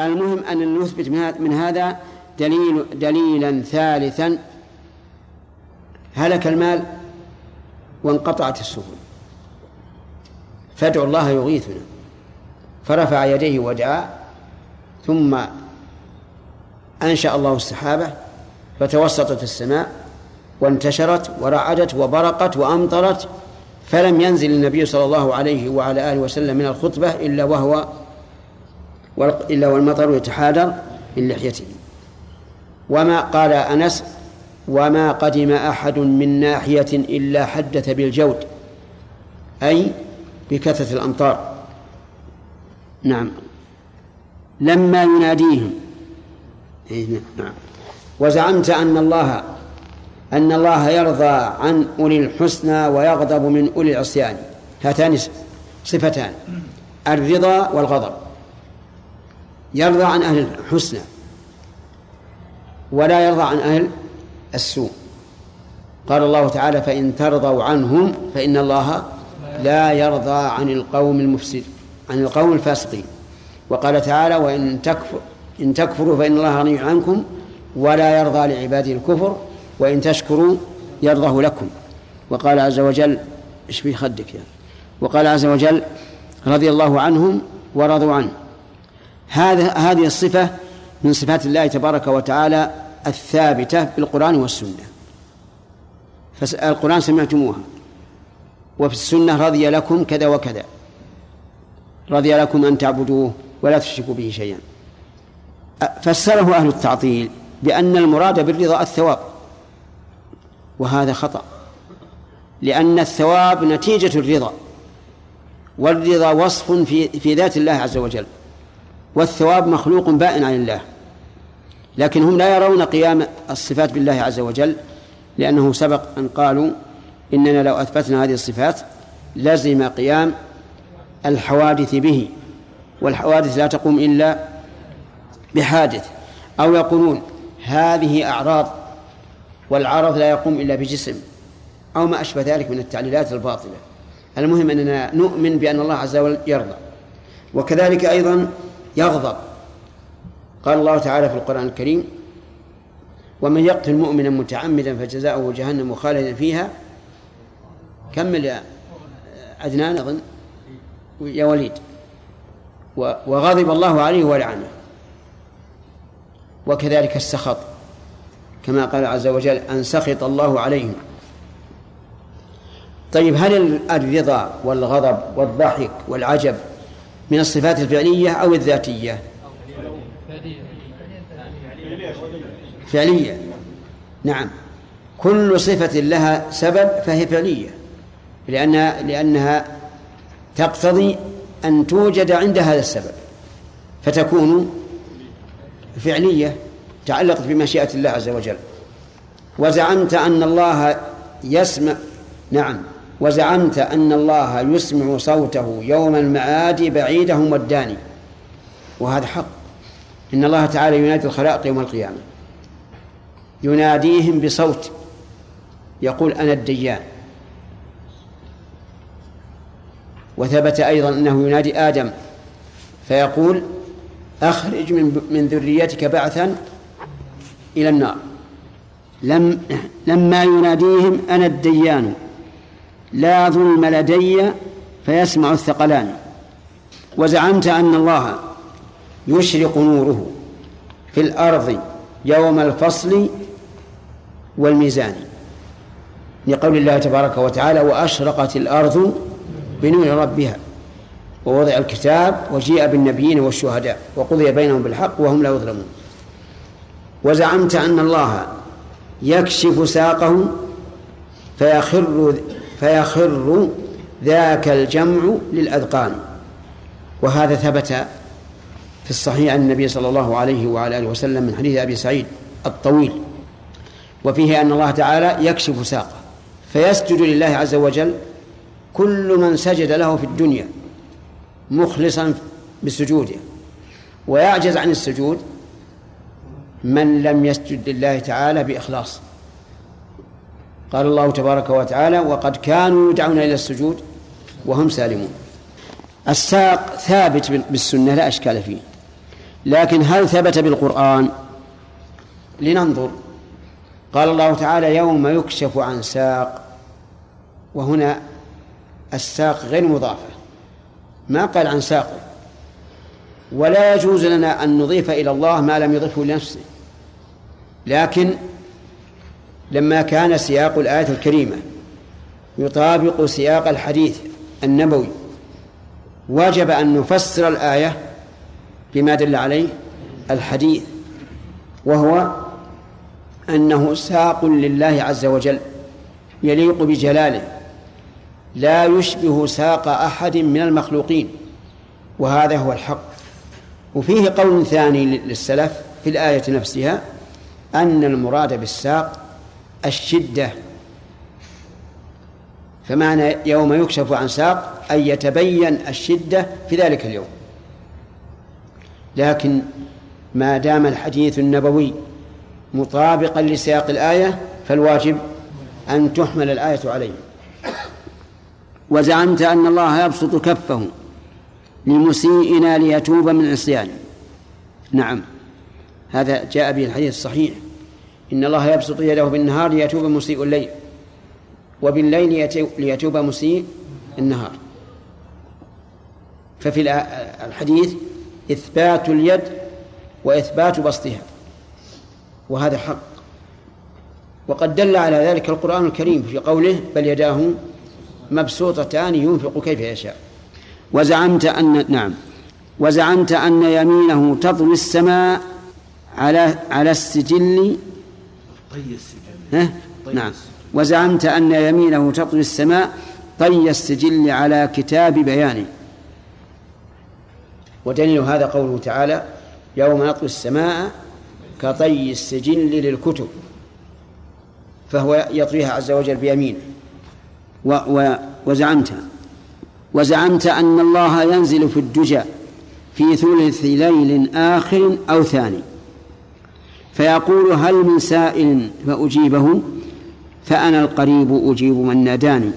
المهم أن نثبت من هذا دليل دليلا ثالثا هلك المال وانقطعت السبل فادعوا الله يغيثنا. فرفع يديه ودعا ثم أنشأ الله السحابة فتوسطت السماء وانتشرت ورعدت وبرقت وأمطرت فلم ينزل النبي صلى الله عليه وعلى آله وسلم من الخطبة إلا وهو إلا والمطر يتحادر من لحيته. وما قال أنس وما قدم أحد من ناحية إلا حدث بالجود أي بكثرة الأمطار. نعم. لما يناديهم إيه، نعم. وزعمت أن الله أن الله يرضى عن أولي الحسنى ويغضب من أولي العصيان. هاتان صفتان الرضا والغضب. يرضى عن أهل الحسنى ولا يرضى عن أهل السوء. قال الله تعالى فإن ترضوا عنهم فإن الله لا يرضى عن القوم المفسد عن القوم الفاسقين. وقال تعالى وإن تكفر إن تكفروا فإن الله غني عنكم ولا يرضى لعباده الكفر وإن تشكروا يرضه لكم. وقال عز وجل إيش في خدك يعني وقال عز وجل رضي الله عنهم ورضوا عنه. هذا هذه الصفة من صفات الله تبارك وتعالى الثابتة بالقرآن والسنة. فالقرآن سمعتموها. وفي السنة رضي لكم كذا وكذا. رضي لكم أن تعبدوه ولا تشركوا به شيئا. فسره أهل التعطيل بأن المراد بالرضا الثواب. وهذا خطأ. لأن الثواب نتيجة الرضا. والرضا وصف في في ذات الله عز وجل. والثواب مخلوق بائن عن الله. لكن هم لا يرون قيام الصفات بالله عز وجل لأنه سبق أن قالوا إننا لو أثبتنا هذه الصفات لزم قيام الحوادث به. والحوادث لا تقوم إلا بحادث. أو يقولون هذه أعراض والعرض لا يقوم إلا بجسم. أو ما أشبه ذلك من التعليلات الباطلة. المهم أننا نؤمن بأن الله عز وجل يرضى. وكذلك أيضا يغضب. قال الله تعالى في القرآن الكريم ومن يقتل مؤمنا متعمدا فجزاؤه جهنم خالدا فيها. كمل يا عدنان أظن. يا وليد. وغضب الله عليه ولعنه. وكذلك السخط. كما قال عز وجل أن سخط الله عليهم. طيب هل الرضا والغضب والضحك والعجب من الصفات الفعلية أو الذاتية. فعلية. نعم. كل صفة لها سبب فهي فعلية. لأنها لأنها تقتضي أن توجد عند هذا السبب. فتكون فعلية تعلقت بمشيئة الله عز وجل. وزعمت أن الله يسمع نعم. وزعمت أن الله يسمع صوته يوم المعاد بعيدهم والداني. وهذا حق. إن الله تعالى ينادي الخلائق يوم القيامة. يناديهم بصوت. يقول أنا الديان. وثبت أيضا أنه ينادي آدم. فيقول أخرج من من ذريتك بعثا إلى النار. لم لما يناديهم أنا الديان. لا ظلم لدي فيسمع الثقلان. وزعمت أن الله يشرق نوره في الأرض يوم الفصل والميزان. لقول الله تبارك وتعالى وأشرقت الأرض بنور ربها. ووضع الكتاب وجيء بالنبيين والشهداء وقضي بينهم بالحق وهم لا يظلمون. وزعمت أن الله يكشف ساقه فيخر فيخر ذاك الجمع للأذقان. وهذا ثبت في الصحيح عن النبي صلى الله عليه وعلى آله وسلم من حديث أبي سعيد الطويل. وفيه أن الله تعالى يكشف ساقه فيسجد لله عز وجل كل من سجد له في الدنيا مخلصا بسجوده. ويعجز عن السجود من لم يسجد لله تعالى بإخلاص. قال الله تبارك وتعالى وقد كانوا يدعون إلى السجود وهم سالمون. الساق ثابت بالسنة لا أشكال فيه. لكن هل ثبت بالقرآن؟ لننظر. قال الله تعالى يوم يكشف عن ساق. وهنا الساق غير مضافة ما قال عن ساق. ولا يجوز لنا أن نضيف إلى الله ما لم يضفه لنفسه. لكن لما كان سياق الآية الكريمة يطابق سياق الحديث النبوي وجب أن نفسر الآية بما دل عليه الحديث وهو أنه ساق لله عز وجل يليق بجلاله لا يشبه ساق أحد من المخلوقين وهذا هو الحق. وفيه قول ثاني للسلف في الآية نفسها أن المراد بالساق الشدة. فمعنى يوم يكشف عن ساق أن يتبين الشدة في ذلك اليوم. لكن ما دام الحديث النبوي مطابقا لسياق الآية فالواجب أن تحمل الآية عليه. وزعمت أن الله يبسط كفه لمسيئنا ليتوب من عصيانه نعم هذا جاء به الحديث الصحيح. إن الله يبسط يده بالنهار ليتوب مسيء الليل وبالليل ليتوب مسيء النهار. ففي الحديث إثبات اليد وإثبات بسطها وهذا حق. وقد دل على ذلك القرآن الكريم في قوله بل يداه مبسوطتان ينفق كيف يشاء. وزعمت أن نعم. وزعمت أن يمينه تطوي السماء على على السجل طي السجل. نعم. وزعمت أن يمينه تطوي السماء طي السجل على كتاب بيانه. ودليل هذا قوله تعالى يوم نطوي السماء كطي السجل للكتب. فهو يطويها عز وجل بيمينه و و وزعمت. وزعمت أن الله ينزل في الدجى في ثلث ليل آخر أو ثاني. فيقول هل من سائل فأجيبه فأنا القريب أجيب من ناداني.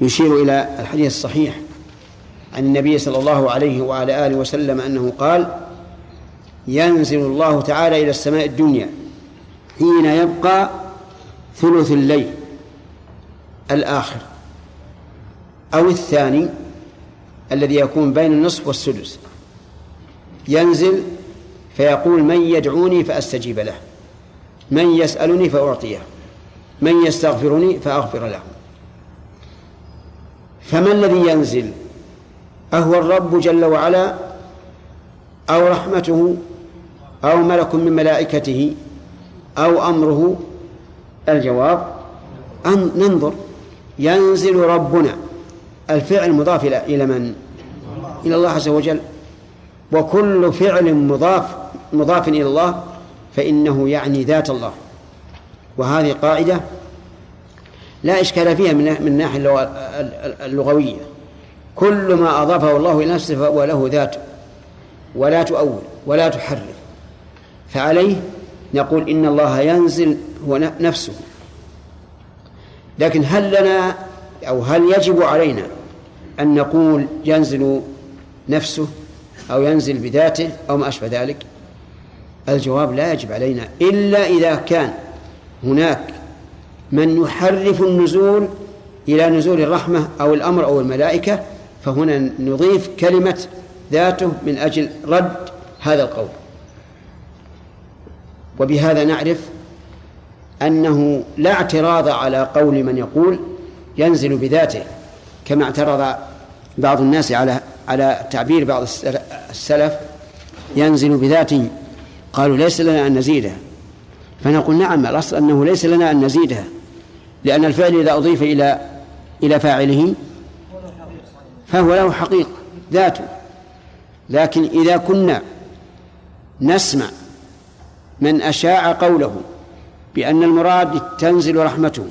يشير إلى الحديث الصحيح عن النبي صلى الله عليه وعلى آله وسلم أنه قال ينزل الله تعالى إلى السماء الدنيا حين يبقى ثلث الليل الآخر أو الثاني الذي يكون بين النصف والسدس. ينزل فيقول من يدعوني فأستجيب له. من يسألني فأعطيه. من يستغفرني فأغفر له. فما الذي ينزل؟ أهو الرب جل وعلا أو رحمته أو ملك من ملائكته أو أمره؟ الجواب أن ننظر. ينزل ربنا. الفعل مضاف إلى من؟ إلى الله عز وجل. وكل فعل مضاف مضاف إلى الله فإنه يعني ذات الله. وهذه قاعدة لا إشكال فيها من الناحية اللغوية. كل ما أضافه الله إلى نفسه فهو له ذاته ولا تؤول ولا تحرف. فعليه نقول إن الله ينزل هو نفسه. لكن هل لنا أو هل يجب علينا أن نقول ينزل نفسه؟ أو ينزل بذاته أو ما أشبه ذلك. الجواب لا يجب علينا إلا إذا كان هناك من يحرف النزول إلى نزول الرحمة أو الأمر أو الملائكة فهنا نضيف كلمة ذاته من أجل رد هذا القول. وبهذا نعرف أنه لا اعتراض على قول من يقول ينزل بذاته كما اعترض بعض الناس على على تعبير بعض السلف ينزل بذاته. قالوا ليس لنا أن نزيدها. فنقول نعم الأصل أنه ليس لنا أن نزيدها. لأن الفعل إذا أضيف إلى إلى فاعله فهو له حقيقة ذاته. لكن إذا كنا نسمع من أشاع قوله بأن المراد تنزل رحمته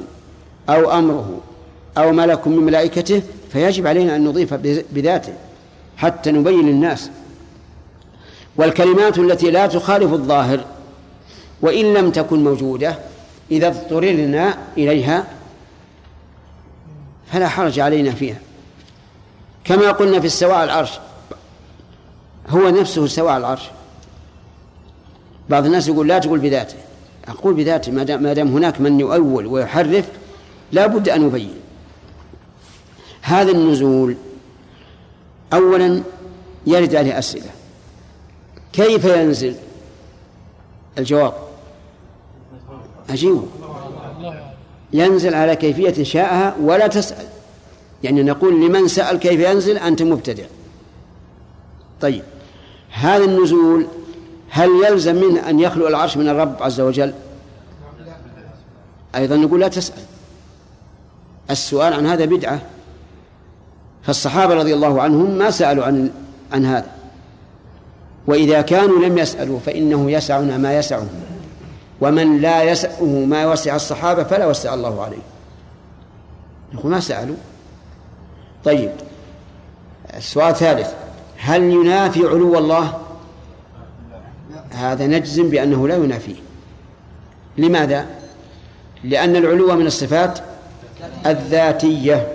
أو أمره أو ملك من ملائكته فيجب علينا أن نضيف بذاته حتى نبين للناس والكلمات التي لا تخالف الظاهر وإن لم تكن موجودة إذا اضطررنا إليها فلا حرج علينا فيها. كما قلنا في السواء العرش هو نفسه على العرش. بعض الناس يقول لا تقول بذاته. أقول بذاته ما دام هناك من يؤول ويحرف لا بد أن يبين. هذا النزول أولا يرد عليه أسئلة. كيف ينزل؟ الجواب. أجيبه. ينزل على كيفية شاءها ولا تسأل. يعني نقول لمن سأل كيف ينزل؟ أنت مبتدع. طيب. هذا النزول هل يلزم منه أن يخلو العرش من الرب عز وجل؟ أيضا نقول لا تسأل. السؤال عن هذا بدعة. فالصحابة رضي الله عنهم ما سألوا عن عن هذا. وإذا كانوا لم يسألوا فإنه يسعنا ما يسعهم. ومن لا يسعه ما وسع الصحابة فلا وسع الله عليه. نقول ما سألوا؟ طيب السؤال الثالث هل ينافي علو الله؟ هذا نجزم بأنه لا ينافيه. لماذا؟ لأن العلو من الصفات الذاتية.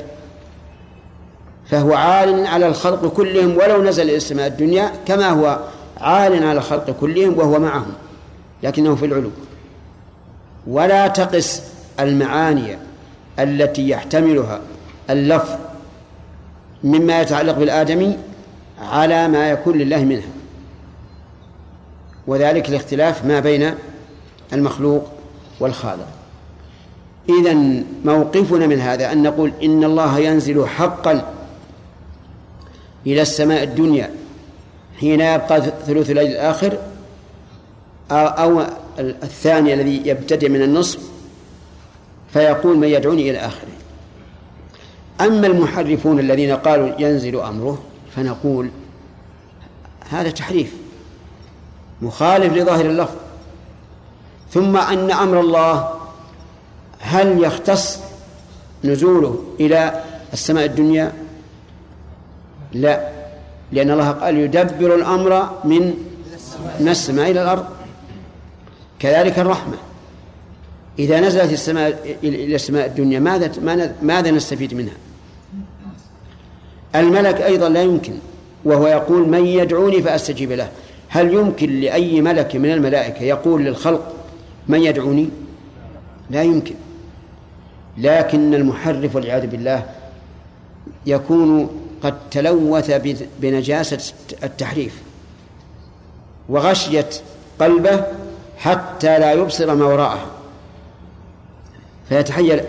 فهو عال على الخلق كلهم ولو نزل إلى السماء الدنيا كما هو عال على الخلق كلهم وهو معهم لكنه في العلو. ولا تقس المعاني التي يحتملها اللفظ مما يتعلق بالآدمي على ما يكون لله منها. وذلك الاختلاف ما بين المخلوق والخالق. إذا موقفنا من هذا أن نقول إن الله ينزل حقا إلى السماء الدنيا حين يبقى ثلث الليل الآخر أو الثاني الذي يبتدئ من النصف فيقول من يدعوني إلى آخره. أما المحرفون الذين قالوا ينزل أمره فنقول هذا تحريف مخالف لظاهر اللفظ. ثم أن أمر الله هل يختص نزوله إلى السماء الدنيا؟ لا. لأن الله قال يدبر الأمر من من السماء إلى الأرض. كذلك الرحمة. إذا نزلت السماء إلى السماء الدنيا ماذا ماذا نستفيد منها؟ الملك أيضا لا يمكن وهو يقول من يدعوني فأستجيب له. هل يمكن لأي ملك من الملائكة يقول للخلق من يدعوني؟ لا يمكن. لكن المحرف والعياذ بالله يكون قد تلوث بنجاسة التحريف وغشيت قلبه حتى لا يبصر ما وراءه. فيتحيل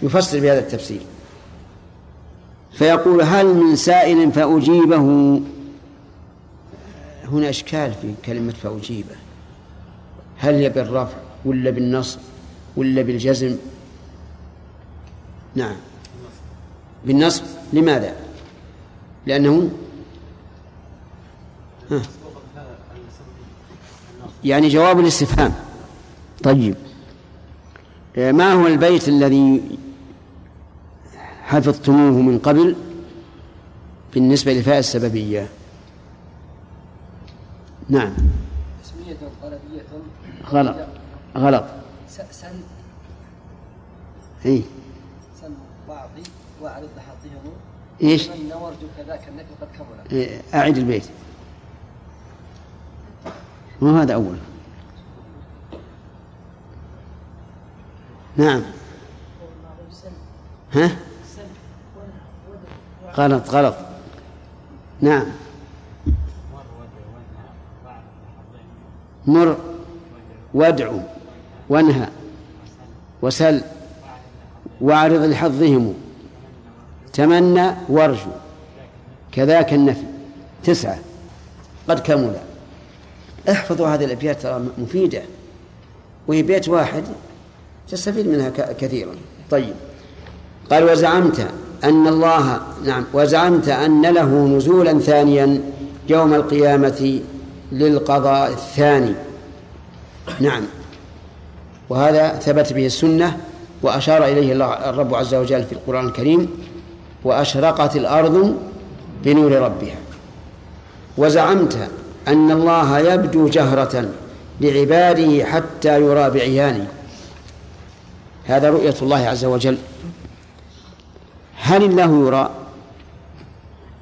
فيفسر بهذا التفسير. فيقول هل من سائل فأجيبه؟ هنا إشكال في كلمة فأجيبه. هل هي بالرفع ولا بالنصب ولا بالجزم؟ نعم. بالنصب لماذا؟ لأنه ها. يعني جواب الاستفهام. طيب. ما هو البيت الذي حفظتموه من قبل بالنسبة لفاء السببية؟ نعم. اسمية طلبية غلط. غلط سن اي سن بعضي واعرض لحظهم إيش؟ ورجو كذاك النكل قد كمل إيه اعد البيت. ما هذا أول. نعم. ها؟ غلط غلط. نعم. مر وادعو وانهى وسل وأعرض لحظهم. تمنى وارجو. كذاك النفي. تسعة. قد كمل. احفظوا هذه الأبيات ترى مفيدة. وهي بيت واحد تستفيد منها كثيرا. طيب. قال وزعمت أن الله نعم وزعمت أن له نزولا ثانيا يوم القيامة للقضاء الثاني. نعم. وهذا ثبت به السنة وأشار إليه الرب عز وجل في القرآن الكريم. وأشرقت الأرض بنور ربها. وزعمت أن الله يبدو جهرة لعباده حتى يرى بعيانه. هذا رؤية الله عز وجل. هل الله يرى؟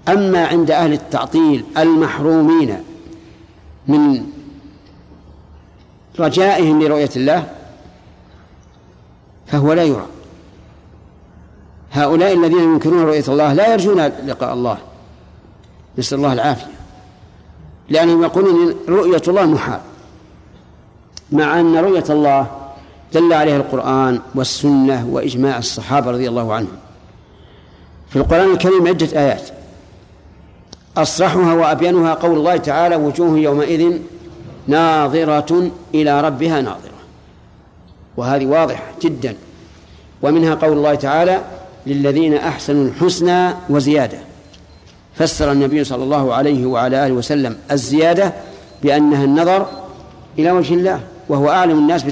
أما عند أهل التعطيل المحرومين من رجائهم لرؤية الله فهو لا يرى. هؤلاء الذين ينكرون رؤية الله لا يرجون لقاء الله نسأل الله العافية لأنهم يقولون رؤية الله محال مع أن رؤية الله دل عليها القرآن والسنة وإجماع الصحابة رضي الله عنهم. في القرآن الكريم عدة آيات أصرحها وأبينها قول الله تعالى وجوه يومئذ ناظرة إلى ربها ناظرة وهذه واضحة جدا. ومنها قول الله تعالى للذين أحسنوا الحسنى وزيادة. فسر النبي صلى الله عليه وعلى آله وسلم الزيادة بأنها النظر إلى وجه الله وهو أعلم الناس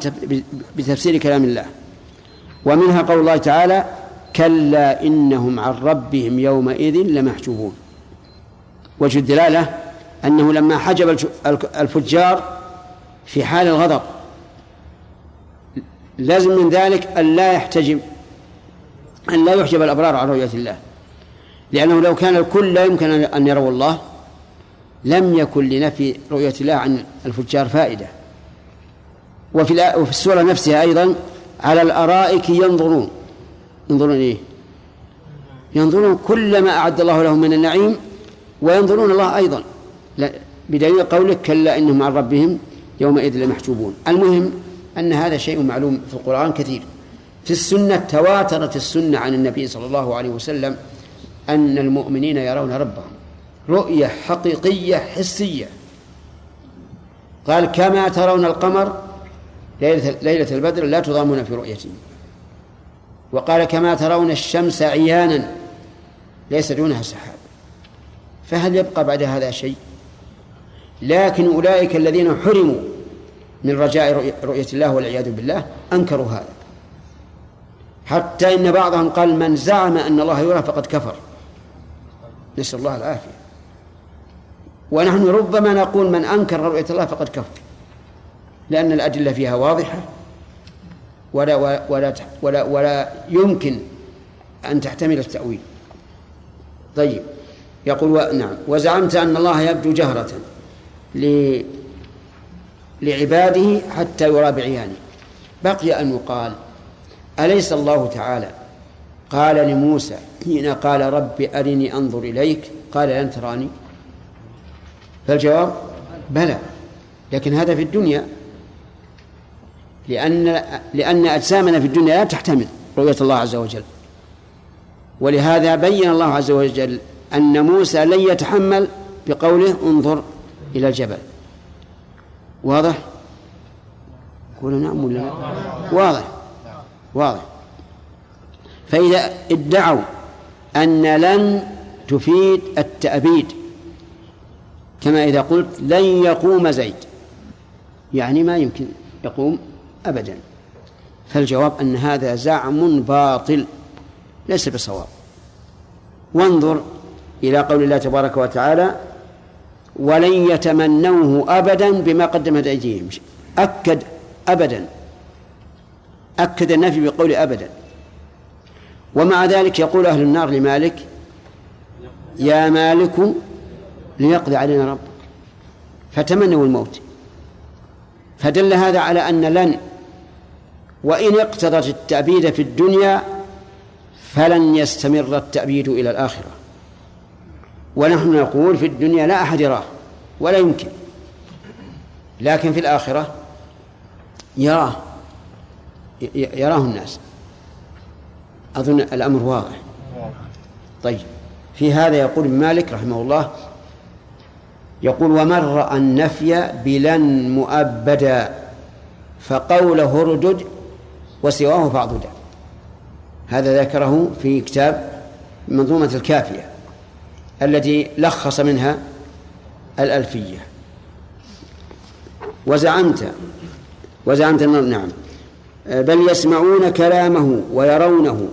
بتفسير كلام الله. ومنها قول الله تعالى كلا إنهم عن ربهم يومئذ لمحجوبون. وجه الدلالة أنه لما حجب الفجار في حال الغضب لازم من ذلك أن لا يحتجب أن لا يحجب الأبرار عن رؤية الله. لأنه لو كان الكل لا يمكن أن يروا الله لم يكن لنفي رؤية الله عن الفجار فائدة. وفي وفي السورة نفسها أيضا على الأرائك ينظرون. ينظرون إيه؟ ينظرون كل ما أعد الله لهم من النعيم وينظرون الله أيضا. بدليل قولك كلا إنهم عن ربهم يومئذ لمحجوبون. المهم أن هذا شيء معلوم في القرآن كثير. في السنة تواترت السنة عن النبي صلى الله عليه وسلم أن المؤمنين يرون ربهم. رؤية حقيقية حسية. قال كما ترون القمر ليلة, ليلة البدر لا تضامون في رؤيته وقال كما ترون الشمس عيانا ليس دونها سحاب. فهل يبقى بعد هذا شيء؟ لكن أولئك الذين حرموا من رجاء رؤية الله والعياذ بالله أنكروا هذا. حتى إن بعضهم قال من زعم أن الله يرى فقد كفر. نسأل الله العافية. ونحن ربما نقول من أنكر رؤية الله فقد كفر. لأن الأدلة فيها واضحة. ولا ولا ولا, ولا يمكن أن تحتمل التأويل. طيب. يقول و... نعم. وزعمت أن الله يبدو جهرة ل... لعباده حتى يرى بعيانه. بقي أن يقال أليس الله تعالى؟ قال لموسى حين قال رب أرني أنظر إليك قال لن تراني. فالجواب بلى. لكن هذا في الدنيا لأن لأن أجسامنا في الدنيا لا تحتمل رؤية الله عز وجل. ولهذا بين الله عز وجل أن موسى لن يتحمل بقوله انظر إلى الجبل. واضح؟ قولوا نعم ولا لا؟ واضح. واضح. فإذا ادعوا أن لن تفيد التأبيد كما إذا قلت لن يقوم زيد يعني ما يمكن يقوم أبدا. فالجواب أن هذا زعم باطل ليس بصواب. وانظر إلى قول الله تبارك وتعالى ولن يتمنوه أبدا بما قدمت أيديهم أكد أبدا. أكد النفي بقول أبدا. ومع ذلك يقول أهل النار لمالك يا مالك ليقضي علينا رب. فتمنوا الموت. فدل هذا على أن لن وإن اقتضت التأبيد في الدنيا فلن يستمر التأبيد إلى الآخرة. ونحن نقول في الدنيا لا أحد يراه ولا يمكن لكن في الآخرة يراه. يراه الناس. أظن الأمر واضح. طيب. في هذا يقول مالك رحمه الله يقول ومر النفي بلن مؤبدا فقوله ردد وسواه فاعضدا هذا ذكره في كتاب منظومة الكافية التي لخص منها الألفية. وزعمت وزعمت نعم. بل يسمعون كلامه ويرونه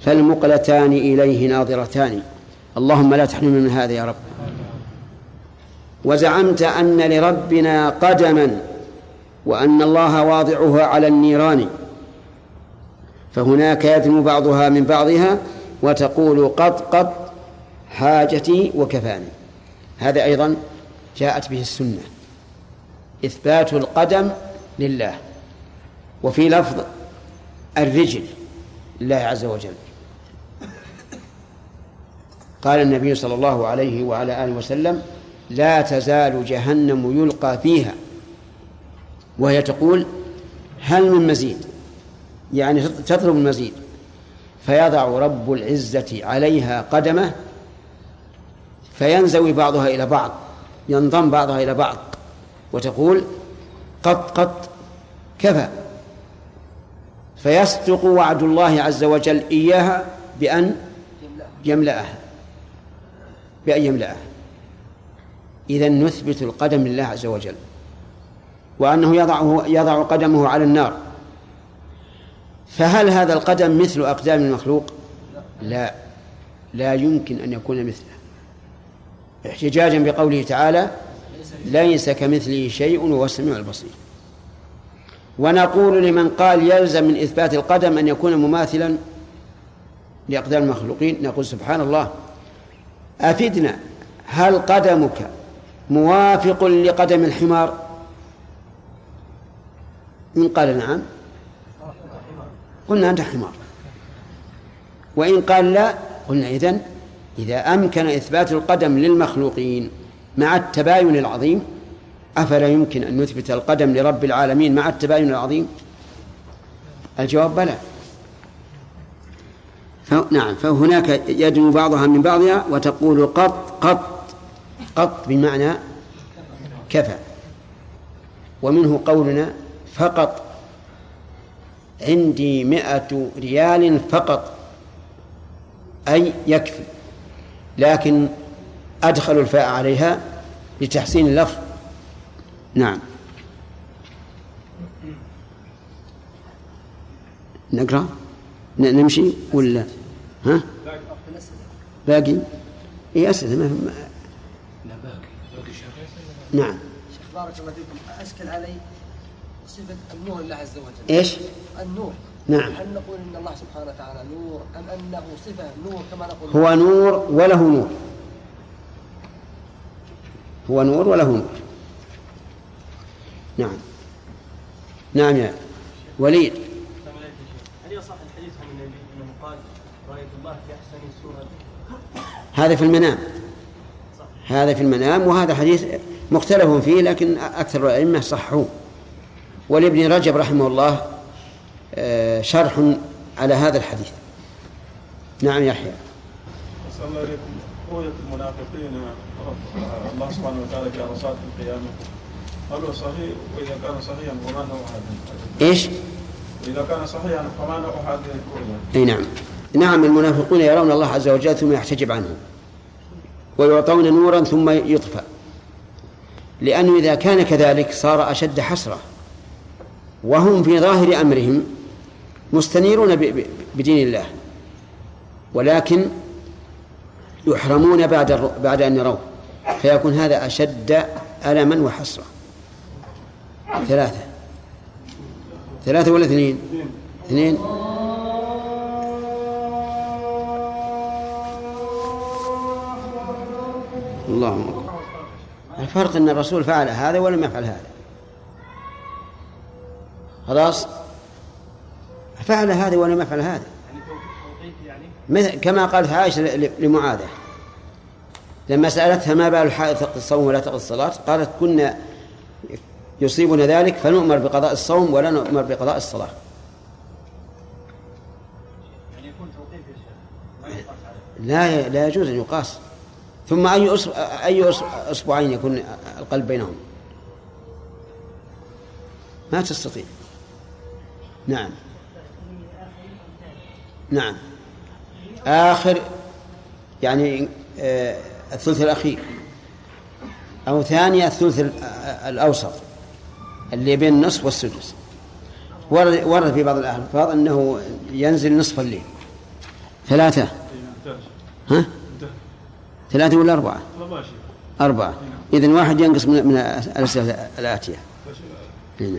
فالمقلتان إليه ناظرتان. اللهم لا تحرمنا من هذا يا رب. وزعمت أن لربنا قدما وأن الله واضعها على النيران فهناك يدنو بعضها من بعضها وتقول قط قط حاجتي وكفاني. هذا أيضا جاءت به السنة. إثبات القدم لله. وفي لفظ الرجل لله عز وجل. قال النبي صلى الله عليه وعلى آله وسلم لا تزال جهنم يلقى فيها. وهي تقول هل من مزيد؟ يعني تطلب المزيد. فيضع رب العزة عليها قدمه فينزوي بعضها إلى بعض ينضم بعضها إلى بعض وتقول قط قط كفى. فيصدق وعد الله عز وجل إياها بأن يملأها. بأن يملأها. إذا نثبت القدم لله عز وجل. وأنه يضعه يضع قدمه على النار. فهل هذا القدم مثل أقدام المخلوق؟ لا. لا يمكن أن يكون مثله. احتجاجا بقوله تعالى ليس كمثله شيء وهو السميع البصير. ونقول لمن قال يلزم من إثبات القدم أن يكون مماثلا لأقدام المخلوقين نقول سبحان الله أفدنا هل قدمك موافق لقدم الحمار؟ إن قال نعم. قلنا أنت حمار. وإن قال لا قلنا إذن إذا أمكن إثبات القدم للمخلوقين مع التباين العظيم أفلا يمكن أن نثبت القدم لرب العالمين مع التباين العظيم؟ الجواب بلى. نعم فهناك يدنو بعضها من بعضها وتقول قط قط قط بمعنى كفى. ومنه قولنا فقط. عندي مئة ريال فقط. أي يكفي. لكن أدخل الفاء عليها لتحسين اللفظ. نعم. نقرأ؟ نمشي ولا؟ ها؟ باقي؟ اي أسئلة. ما لا باقي. باقي نعم. شيخ بارك الله فيكم. أشكل علي صفة النور لله عز وجل. إيش؟ النور. نعم. هل نقول إن الله سبحانه وتعالى نور أم أنه صفة؟ نور كما نقول. هو نور وله نور. هو نور وله نور. نعم. نعم يا وليد. هل يصح الحديث عن النبي إنه قال رأيت الله في أحسن سوره هذا في المنام. هذا في المنام وهذا حديث مختلف فيه لكن أكثر الأئمة صحوه. ولابن رجب رحمه الله آه، شرح على هذا الحديث. نعم يحيى. صلى الله عليكم. رؤية المنافقين الله سبحانه وتعالى في عرصات القيامة. هو صحيح وإذا كان صحيحا فما نوع هذا إيش؟ وإذا كان صحيحا فما نوع هذه الرؤيا؟ إي نعم نعم المنافقون يرون الله عز وجل ثم يحتجب عنهم ويعطون نورا ثم يطفى لأنه إذا كان كذلك صار أشد حسرة وهم في ظاهر أمرهم مستنيرون بدين الله ولكن يحرمون بعد بعد أن يروه فيكون هذا أشد ألما وحسرة ثلاثة. ثلاثة ولا اثنين؟ اثنين. اللهم أكبر. الفرق أن الرسول فعل هذا ولم يفعل هذا. خلاص؟ فعل هذا ولم يفعل هذا. مثل كما قالت عائشة لمعاذة. لما سألتها ما بال الحائض تقضي الصوم ولا تقضي الصلاة؟ قالت كنا يصيبنا ذلك فنؤمر بقضاء الصوم ولا نؤمر بقضاء الصلاة. لا لا يجوز أن يقاس. ثم أي أي أصبعين يكون القلب بينهم. ما تستطيع. نعم. نعم. آخر يعني آه الثلث الأخير. أو ثاني الثلث الأوسط. اللي بين النصف والسدس. ورد, ورد في بعض الألفاظ أنه ينزل نصف الليل. ثلاثة. ها؟ ثلاثة ولا أربعة؟ أربعة. إذن واحد ينقص من, من الأسئلة الآتية. نعم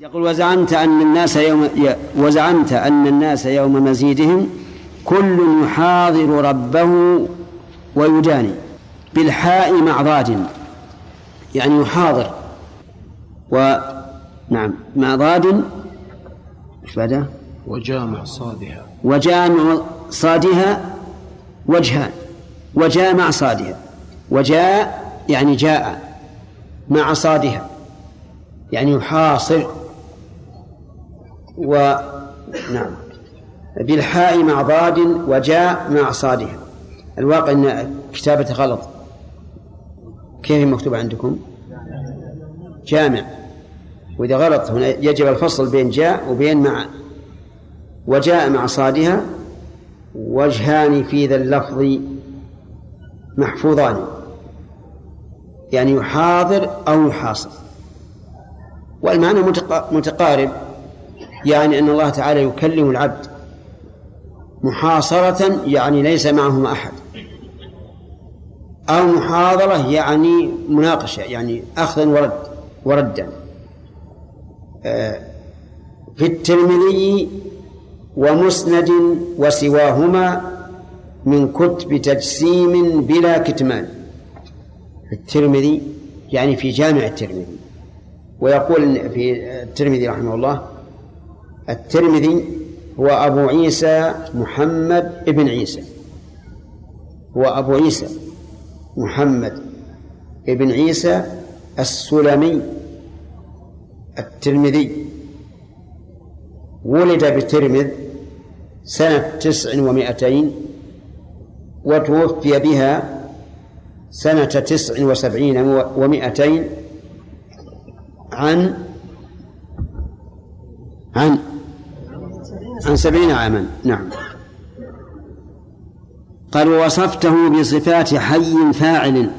يقول وزعمت أن الناس يوم وزعمت أن الناس يوم مزيدهم كل يحاضر ربه ويداني بالحاء مع ضاد يعني يحاضر. و نعم مع ضاد إيش بعده؟ وجامع صادها. وجامع صادها وجهان وجامع صادها. وجاء يعني جاء مع صادها يعني يحاصر. و نعم بالحاء مع ضاد وجاء مع صادها. الواقع إن كتابة غلط. كيف مكتوب عندكم؟ جامع. وإذا غلط هنا يجب الفصل بين جاء وبين مع. وجاء مع صادها وجهان في ذا اللفظ محفوظان. يعني يحاضر أو يحاصر. والمعنى متقارب. يعني أن الله تعالى يكلم العبد محاصرة يعني ليس معهما أحد. أو محاضرة يعني مناقشة يعني أخذا ورد. وردا. آه، في الترمذي ومسند وسواهما من كتب تجسيم بلا كتمان. في الترمذي يعني في جامع الترمذي. ويقول في الترمذي رحمه الله الترمذي هو أبو عيسى محمد ابن عيسى. هو أبو عيسى محمد ابن عيسى السلمي الترمذي. ولد بترمذ سنة تسع ومائتين وتوفي بها سنة تسع وسبعين ومائتين عن عن عن سبعين عاما. نعم. قال وصفته بصفات حي فاعل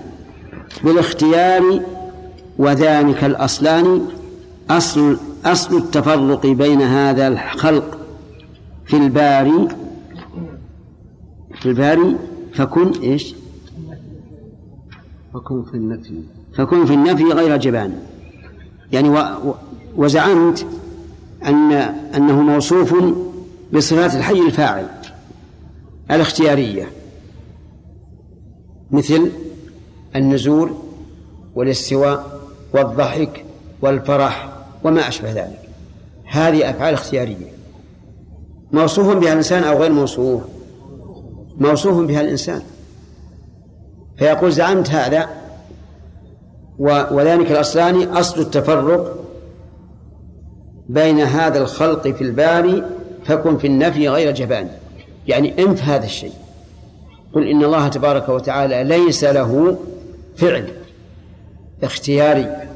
بالاختيار وذلك الأصلان أصل أصل التفرق بين هذا الخلق في الباري في الباري فكن إيش؟ فكن في النفي. فكن في النفي غير جبان. يعني و وزعمت أن أنه موصوف بصفات الحي الفاعل الاختيارية. مثل النزول والاستواء والضحك والفرح وما أشبه ذلك. هذه أفعال اختيارية. موصوف بها الإنسان أو غير موصوف؟ موصوف بها الإنسان. فيقول زعمت هذا وذلك الأصلان أصل التفرق بين هذا الخلق في الباري فكن في النفي غير جبان يعني انف هذا الشيء. قل إن الله تبارك وتعالى ليس له فعل. اختياري.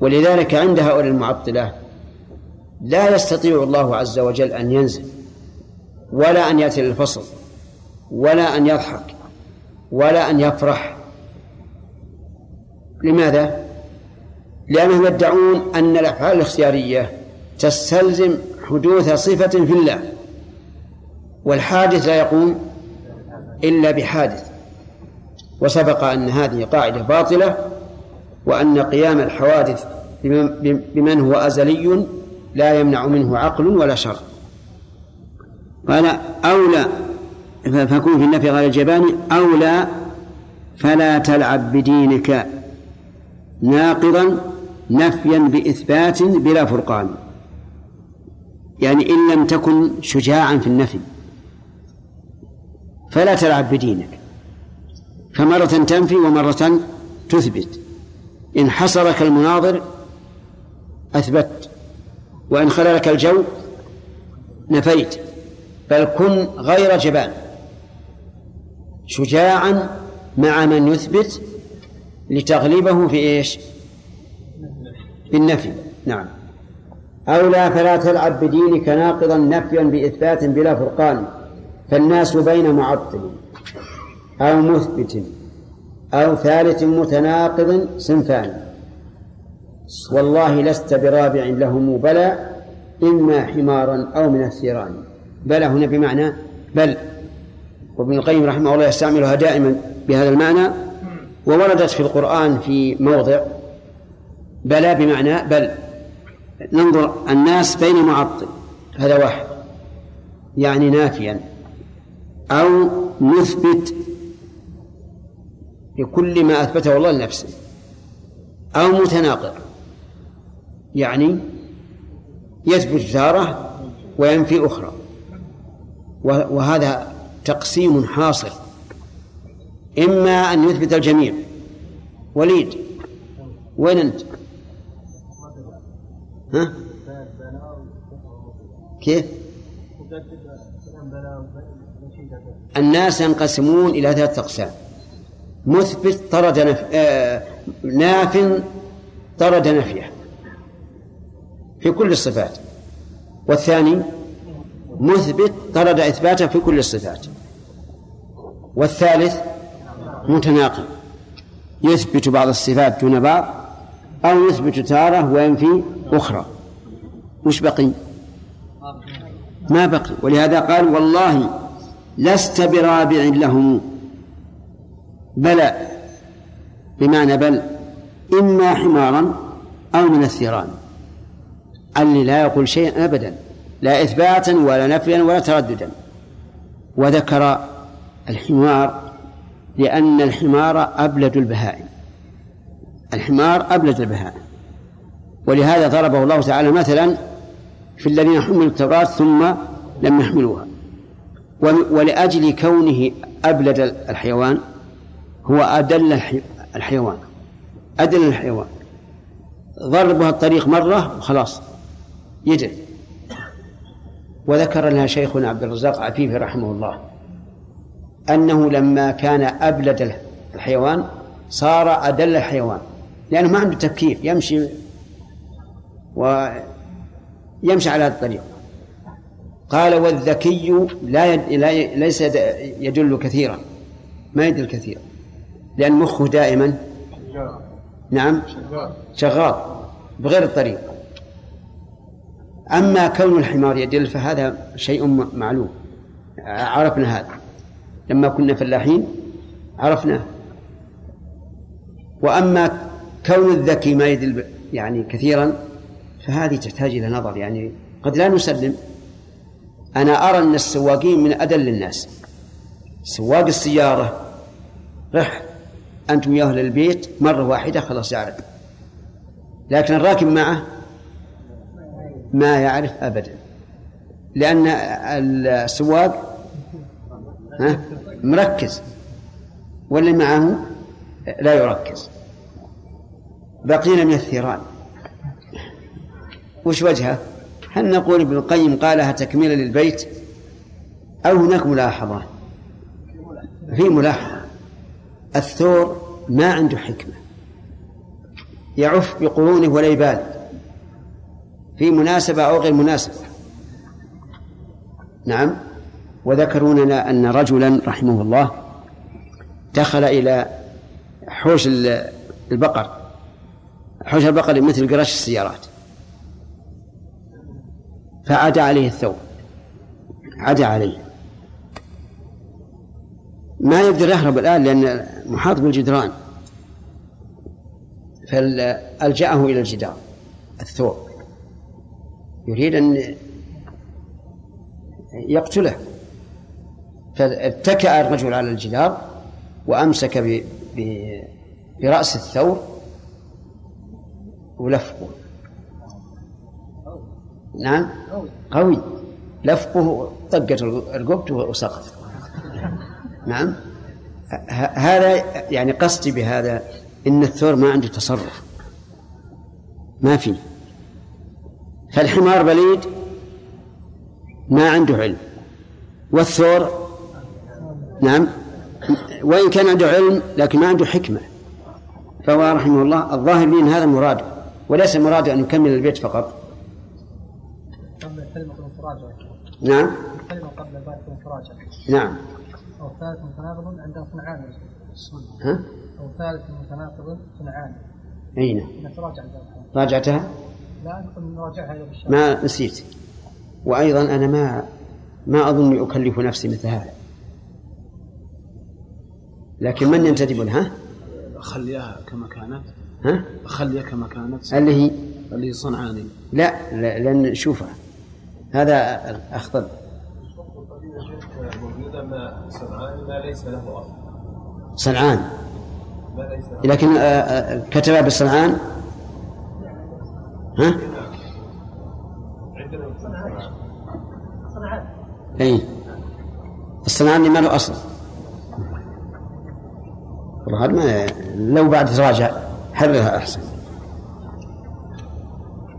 ولذلك عند هؤلاء المعطلة لا يستطيع الله عز وجل أن ينزل ولا أن يأتي للفصل ولا أن يضحك ولا أن يفرح. لماذا؟ لأنهم يدعون أن الأفعال الاختيارية تستلزم حدوث صفة في الله والحادث لا يقوم إلا بحادث. وسبق أن هذه قاعدة باطلة وأن قيام الحوادث بمن هو أزلي لا يمنع منه عقل ولا شر قال أولى فكون في النفي غير الجبان أولى فلا تلعب بدينك ناقضا نفيا بإثبات بلا فرقان. يعني إن لم تكن شجاعا في النفي فلا تلعب بدينك. فمرة تنفي ومرة تثبت. إن حصرك المناظر أثبت وإن خللك الجو نفيت. بل كن غير جبان شجاعا مع من يثبت لتغلبه في إيش؟ بالنفي نعم. أو لا فلا تلعب بدينك ناقضا نفيا بإثبات بلا فرقان. فالناس بين معطل. أو مثبت أو ثالث متناقض صنفان. والله لست برابع لهم بلى إما حمارا أو من الثيران. بلى هنا بمعنى بل. وابن القيم رحمه الله يستعملها دائما بهذا المعنى. ووردت في القرآن في موضع بلى بمعنى بل. ننظر الناس بين معطل هذا واحد. يعني نافيا. أو مثبت بكل ما أثبته الله لنفسه أو متناقض يعني يثبت تارة وينفي أخرى وهذا تقسيم حاصل إما أن يثبت الجميع وليد وين أنت؟ ها؟ كيف؟ الناس ينقسمون إلى ثلاثة أقسام مثبت طرد نف... آه... ناف طرد نفيه في كل الصفات. والثاني مثبت طرد إثباته في كل الصفات. والثالث متناقض. يثبت بعض الصفات دون بعض أو يثبت تارة وينفي أخرى. وش بقي؟ ما بقي. ولهذا قال والله لست برابع لهم. بلى بمعنى بل إما حمارا أو من الثيران. اللي لا يقول شيئا أبدا لا إثباتا ولا نفيا ولا ترددا. وذكر الحمار لأن الحمار أبلد البهائم. الحمار أبلد البهائم. ولهذا ضربه الله تعالى مثلا في الذين حملوا التوراة ثم لم يحملوها. ولأجل كونه أبلد الحيوان هو أدل الحيوان. أدل الحيوان. ضربها الطريق مرة وخلاص. يدل وذكر لنا شيخنا عبد الرزاق عفيفي رحمه الله أنه لما كان أبلد الحيوان صار أدل الحيوان. لأنه ما عنده تفكير. يمشي ويمشي على هذا الطريق. قال والذكي لا. ليس يدل كثيرا. ما يدل كثيرا. لأن مخه دائما نعم. شغال. بغير الطريق. أما كون الحمار يدل فهذا شيء معلوم. عرفنا هذا. لما كنا فلاحين عرفناه. وأما كون الذكي ما يدل يعني كثيرا فهذه تحتاج إلى نظر. يعني قد لا نسلم. أنا أرى أن السواقين من أدل الناس سواق السيارة رح أنتم يا أهل البيت مرة واحدة خلاص يعرف. لكن الراكب معه ما يعرف أبدا. لأن السواق ها مركز. واللي معه لا يركز. بقينا من الثيران. وش وجهه؟ هل نقول ابن القيم قالها تكميلا للبيت؟ أو هناك ملاحظة؟ في ملاحظة. الثور ما عنده حكمة. يعف بقرونه ولا يبالي. في مناسبة أو غير مناسبة. نعم. وذكروا لنا أن رجلا رحمه الله دخل إلى حوش البقر. حوش البقر مثل قراش السيارات. فعاد عليه الثوب عاد عليه. ما يقدر يهرب الآن لأن محاط بالجدران. فألجأه إلى الجدار الثوب. يريد أن يقتله. فاتكأ الرجل على الجدار وأمسك برأس الثور ولفه نعم؟ قوي. لفقه طقت رقبته وسقط. نعم. هذا يعني قصدي بهذا إن الثور ما عنده تصرف. ما في. فالحمار بليد ما عنده علم. والثور نعم. وإن كان عنده علم لكن ما عنده حكمة. فهو رحمه الله الظاهر أن هذا مراده وليس مراده أن يكمل البيت فقط. نعم. نعم. أو ثالث متناقض عند صنعان ها؟ أو ثالث متناقض صنعان أين؟ نتراجع راجعتها؟ لا نراجعها ما نسيت. وأيضا أنا ما ما أظن أكلف نفسي مثل هذا. لكن من ينتدب لها؟ خليها كما كانت. ها؟ خليها كما كانت. اللي هي؟ اللي هي صنعاني. لا, لا لأن شوفها هذا أخطب صنعان ما ليس له أصل صنعان لكن آه، آه، كتبها بالصنعان ها؟ اي الصنعاني ما له أصل. والله ما لو بعد تراجع حررها أحسن.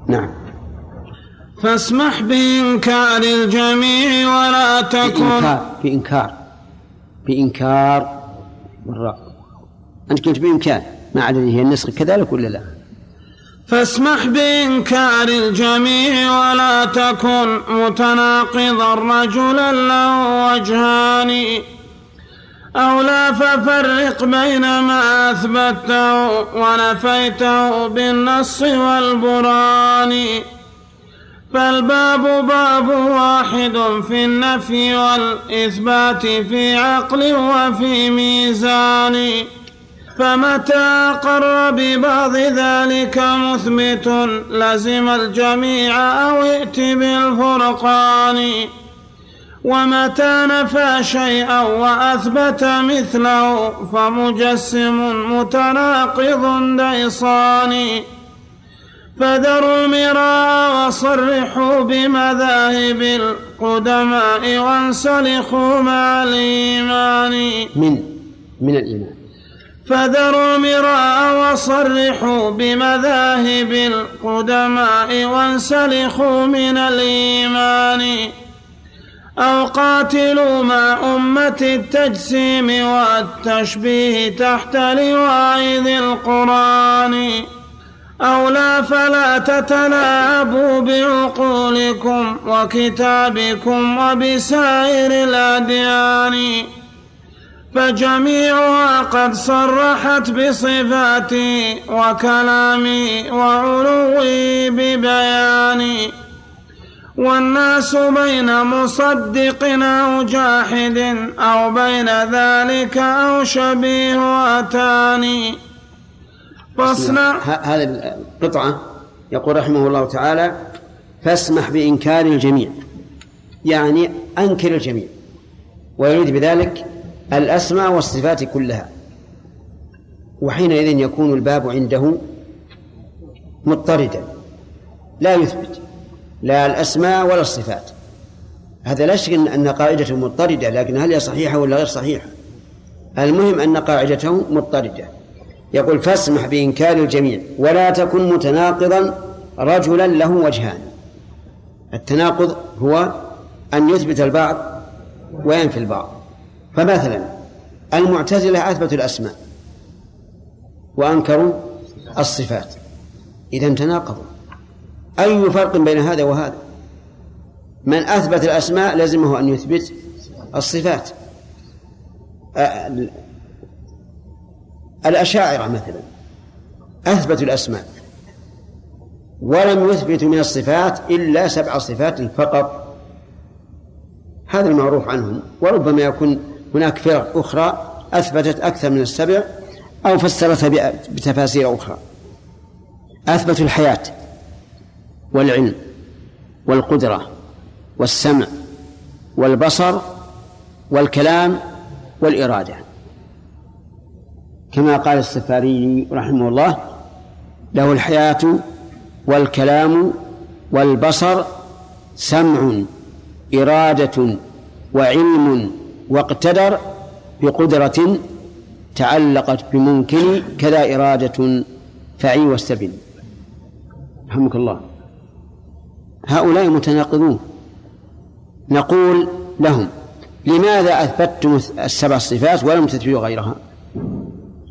نعم. فاسمح بإنكار الجميع ولا تكن بإنكار بإنكار بإنكار بالراء أنت قلت بإمكان ما عاد هي النسخ كذلك ولا لا؟ فاسمح بإنكار الجميع ولا تكن متناقضا رجلا له وجهان أو لا ففرق بين ما أثبته ونفيته بالنص والبرهان. فالباب باب واحد في النفي والإثبات في عقل وفي ميزان. فمتى أقر ببعض ذلك مثبت لزم الجميع أو ائت بالفرقان. ومتى نفى شيئا وأثبت مثله فمجسم متناقض ديصان. فذروا المراء وصرحوا بمذاهب القدماء وانسلخوا مع الإيمان. من من الإيمان. فذروا المراء وصرحوا بمذاهب القدماء وانسلخوا من الإيمان. أو قاتلوا مع أمة التجسيم والتشبيه تحت لواء ذي القرآن. أو لا فلا تتلاعبوا بعقولكم وكتابكم وبسائر الأديان. فجميعها قد صرحت بصفاتي وكلامي وعلوي ببياني. والناس بين مصدق أو جاحد أو بين ذلك أو شبيه أتاني فاصنع. هذه القطعة يقول رحمه الله تعالى فاسمح بإنكار الجميع. يعني أنكر الجميع. ويريد بذلك الأسماء والصفات كلها. وحينئذ يكون الباب عنده مضطردا. لا يثبت. لا الأسماء ولا الصفات. هذا لا شك أن قاعدته مضطردة لكن هل هي صحيحة ولا غير صحيحة؟ المهم أن قاعدته مضطردة. يقول فاسمح بإنكار الجميع ولا تكن متناقضا رجلا له وجهان. التناقض هو أن يثبت البعض وينفي البعض. فمثلا المعتزلة أثبتوا الأسماء وأنكروا الصفات. إذا تناقضوا. أي فرق بين هذا وهذا؟ من أثبت الأسماء لزمه أن يثبت الصفات. الأشاعرة مثلا أثبتوا الأسماء ولم يثبتوا من الصفات إلا سبع صفات فقط. هذا المعروف عنهم وربما يكون هناك فرق أخرى أثبتت أكثر من السبع أو فسرتها بتفاسير أخرى. أثبتوا الحياة والعلم والقدرة والسمع والبصر والكلام والإرادة. كما قال السفاري رحمه الله له الحياة والكلام والبصر سمع إرادة وعلم واقتدر بقدرة تعلقت بممكن كذا إرادة فعي واستبن. رحمك الله. هؤلاء متناقضون. نقول لهم لماذا أثبتتم السبع الصفات ولم تثبتوا غيرها؟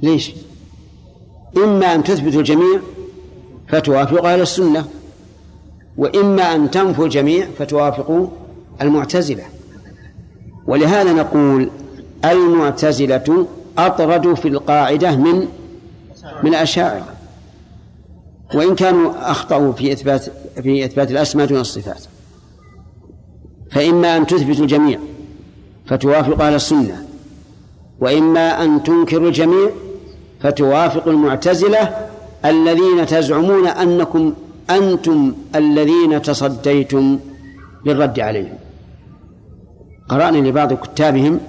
ليش؟ إما أن تثبتوا الجميع فتوافقوا أهل السنة وإما أن تنفوا الجميع فتوافقوا المعتزلة. ولهذا نقول المعتزلة أطردوا في القاعدة من من الأشاعرة وإن كانوا أخطأوا في إثبات في إثبات الأسماء دون الصفات. فإما أن تثبت الجميع فتوافق أهل السنة وإما أن تنكر الجميع فتوافق المعتزلة الذين تزعمون أنكم أنتم الذين تصديتم للرد عليهم. قرأنا لبعض كتابهم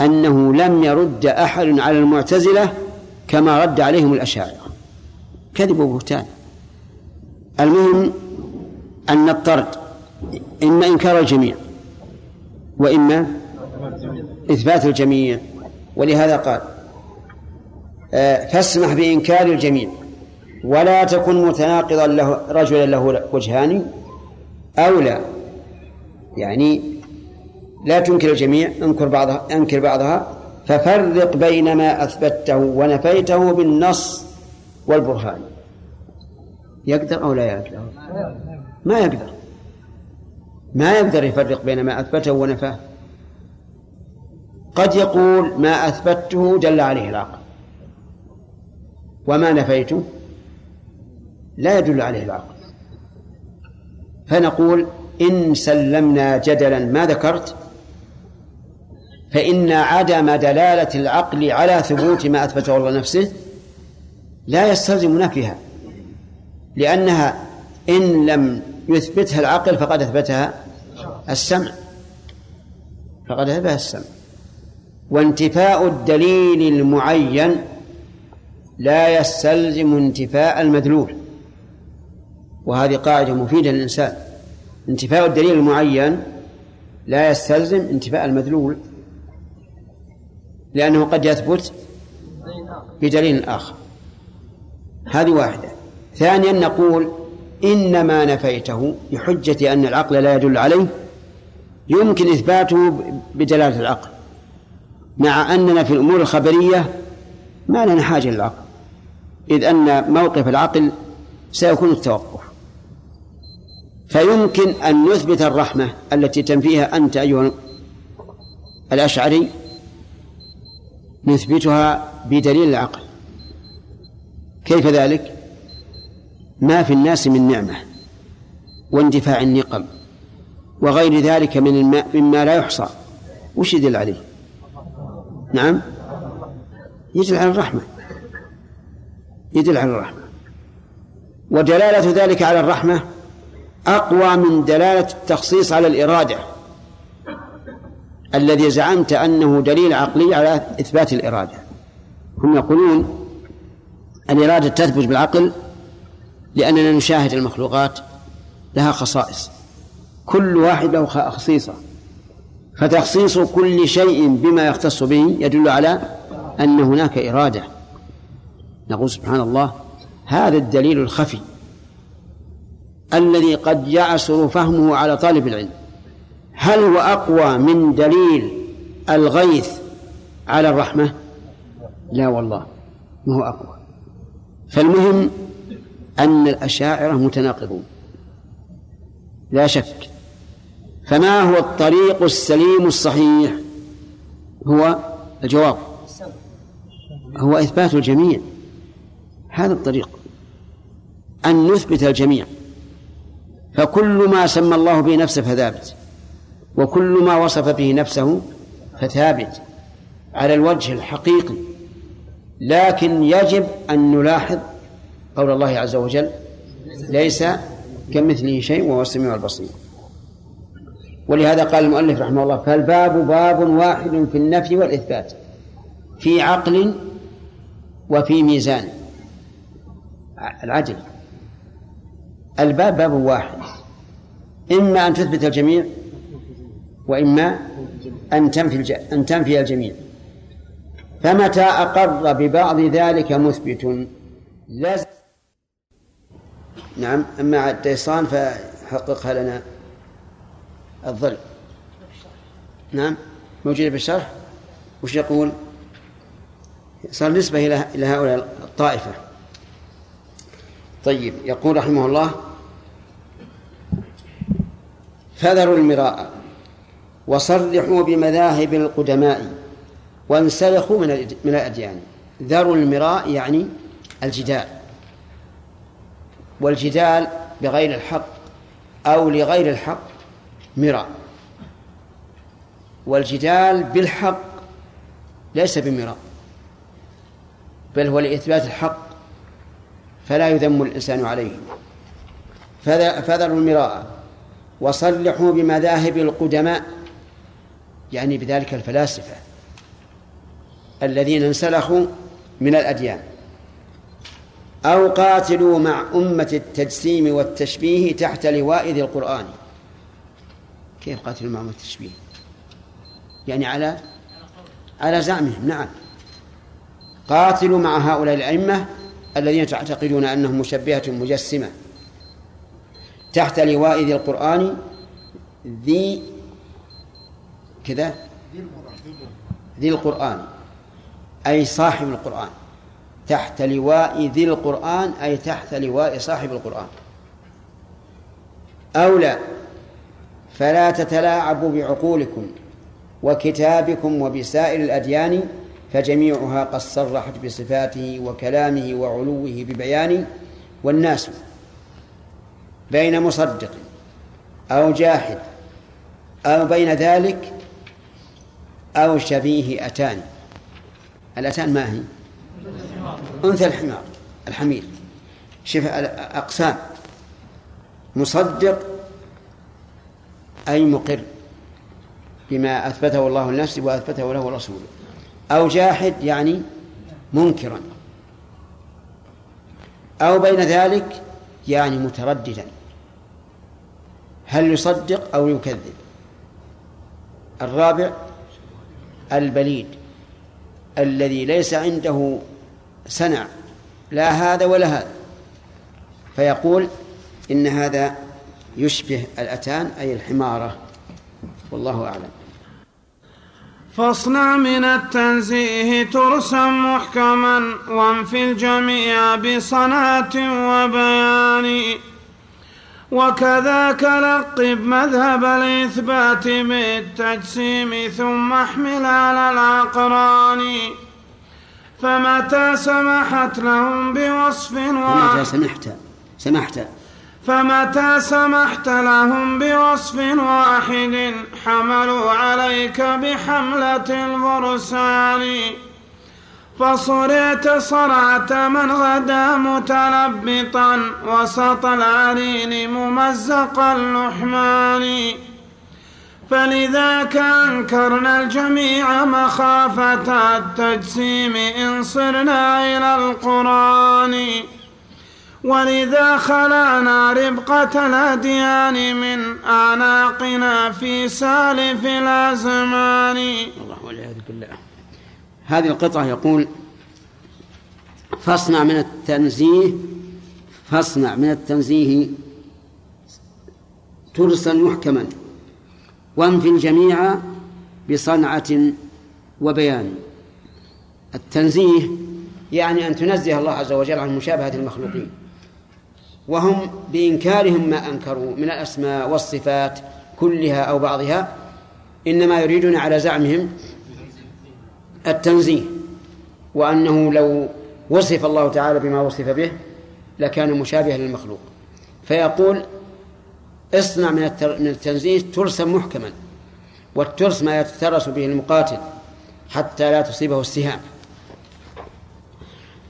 أنه لم يرد أحد على المعتزلة كما رد عليهم الأشاعرة. كذب وبهتان المهم أن الطرد إما إنكار الجميع وإما إثبات الجميع. ولهذا قال فاسمح بإنكار الجميع. ولا تكن متناقضا له رجلا له وجهان أو لا. يعني لا تنكر الجميع انكر بعضها انكر بعضها ففرق بين ما أثبته ونفيته بالنص والبرهان. يقدر أو لا يقدر؟ ما يقدر. ما يقدر يفرق بين ما أثبته ونفاه. قد يقول ما أثبته دل عليه العقل. وما نفيته لا يدل عليه العقل. فنقول إن سلمنا جدلا ما ذكرت؟ فإن عدم دلالة العقل على ثبوت ما أثبته الله نفسه لا يستلزم نفيها لأنها إن لم يثبتها العقل فقد أثبتها السمع فقد أثبتها السمع. وانتفاء الدليل المعين لا يستلزم انتفاء المدلول. وهذه قاعدة مفيدة للإنسان. انتفاء الدليل المعين لا يستلزم انتفاء المدلول لأنه قد يثبت بدليل آخر. هذه واحدة. ثانيا نقول إنما نفيته بحجة أن العقل لا يدل عليه يمكن إثباته بدلالة العقل مع أننا في الأمور الخبرية ما لنا حاجة للعقل. إذ أن موقف العقل سيكون التوقف. فيمكن أن نثبت الرحمة التي تنفيها أنت أيها الأشعري نثبتها بدليل العقل. كيف ذلك؟ ما في الناس من نعمة واندفاع النقم وغير ذلك من مما لا يحصى. وش يدل عليه؟ نعم؟ يدل على الرحمة. يدل على الرحمة. ودلالة ذلك على الرحمة أقوى من دلالة التخصيص على الإرادة الذي زعمت أنه دليل عقلي على إثبات الإرادة. هم يقولون الإرادة تثبت بالعقل لأننا نشاهد المخلوقات لها خصائص. كل واحد له خصيصة. فتخصيص كل شيء بما يختص به يدل على أن هناك إرادة. نقول سبحان الله هذا الدليل الخفي الذي قد يعسر فهمه على طالب العلم. هل هو أقوى من دليل الغيث على الرحمة؟ لا والله ما هو أقوى. فالمهم أن الأشاعرة متناقضون لا شك. فما هو الطريق السليم الصحيح؟ هو الجواب. هو إثبات الجميع. هذا الطريق أن نثبت الجميع. فكل ما سمى الله به نفسه فثابت وكل ما وصف به نفسه فثابت على الوجه الحقيقي. لكن يجب أن نلاحظ قول الله عز وجل ليس كمثله شيء وهو السميع البصير. ولهذا قال المؤلف رحمه الله فالباب باب واحد في النفي والإثبات في عقل وفي ميزان. العدل الباب باب واحد. إما أن تثبت الجميع وإما أن تنفي أن تنفي الجميع. فمتى أقر ببعض ذلك مثبت؟ لازم نعم أما الديصان فحققها لنا الظل. نعم موجودة بالشرح وش يقول؟ صار نسبة إلى هؤلاء الطائفة. طيب يقول رحمه الله فذروا المراء وصرحوا بمذاهب القدماء وانسلخوا من من الأديان. ذروا المراء يعني الجدال والجدال بغير الحق أو لغير الحق مراء والجدال بالحق ليس بمراء بل هو لإثبات الحق فلا يذم الإنسان عليه. فذروا المراء. وصلحوا بمذاهب القدماء يعني بذلك الفلاسفة الذين انسلخوا من الأديان. أو قاتلوا مع أمة التجسيم والتشبيه تحت لواء ذي القرآن. كيف قاتلوا مع أمة التشبيه؟ يعني على على زعمهم. نعم. قاتلوا مع هؤلاء الأئمة الذين تعتقدون أنهم مشبهة مجسمة تحت لواء ذي القرآن ذي كذا؟ ذي القرآن. أي صاحب القرآن. تحت لواء ذي القرآن أي تحت لواء صاحب القرآن. أو لا فلا تتلاعبوا بعقولكم وكتابكم وبسائر الأديان فجميعها قد صرحت بصفاته وكلامه وعلوه ببيان والناس بين مصدق أو جاحد أو بين ذلك أو شبيه أتان. الأتان ما هي؟ أنثى الحمار الحمير. شوف أقسام مصدق أي مقر بما أثبته الله لنفسه وأثبته له رسوله. أو جاحد يعني منكرا. أو بين ذلك يعني مترددا. هل يصدق أو يكذب؟ الرابع البليد الذي ليس عنده سنع لا هذا ولا هذا. فيقول إن هذا يشبه الأتان أي الحمارة. والله أعلم. فاصنع من التنزيه ترسم محكما وانفي الجميع بصنعة وبيان. وكذاك لقب مذهب الإثبات بالتجسيم ثم احمل على الأقران. فمتى سمحت لهم بوصف فمتى سمحت؟ سمحت. فمتى سمحت لهم بوصف واحد حملوا عليك بحملة الفرسان فصرعت صرعة من غدا متلبطا وسط العرين ممزق اللحمان. فلذاك أنكرنا الجميع مخافة التجسيم إن صرنا إلى القرآن. ولذا خلعنا ربقة الأديان من أعناقنا في سالف الأزمان. الله والعياذ بالله. هذه القطعة يقول فاصنع من التنزيه فاصنع من التنزيه ترسا محكما وانفي الجميع بصنعة وبيان. التنزيه يعني أن تنزه الله عز وجل عن مشابهة المخلوقين. وهم بإنكارهم ما أنكروا من الأسماء والصفات كلها أو بعضها إنما يريدون على زعمهم التنزيه وأنه لو وصف الله تعالى بما وصف به لكان مشابها للمخلوق. فيقول اصنع من من التنزيه ترسا محكما والترس ما يتترس به المقاتل حتى لا تصيبه السهام.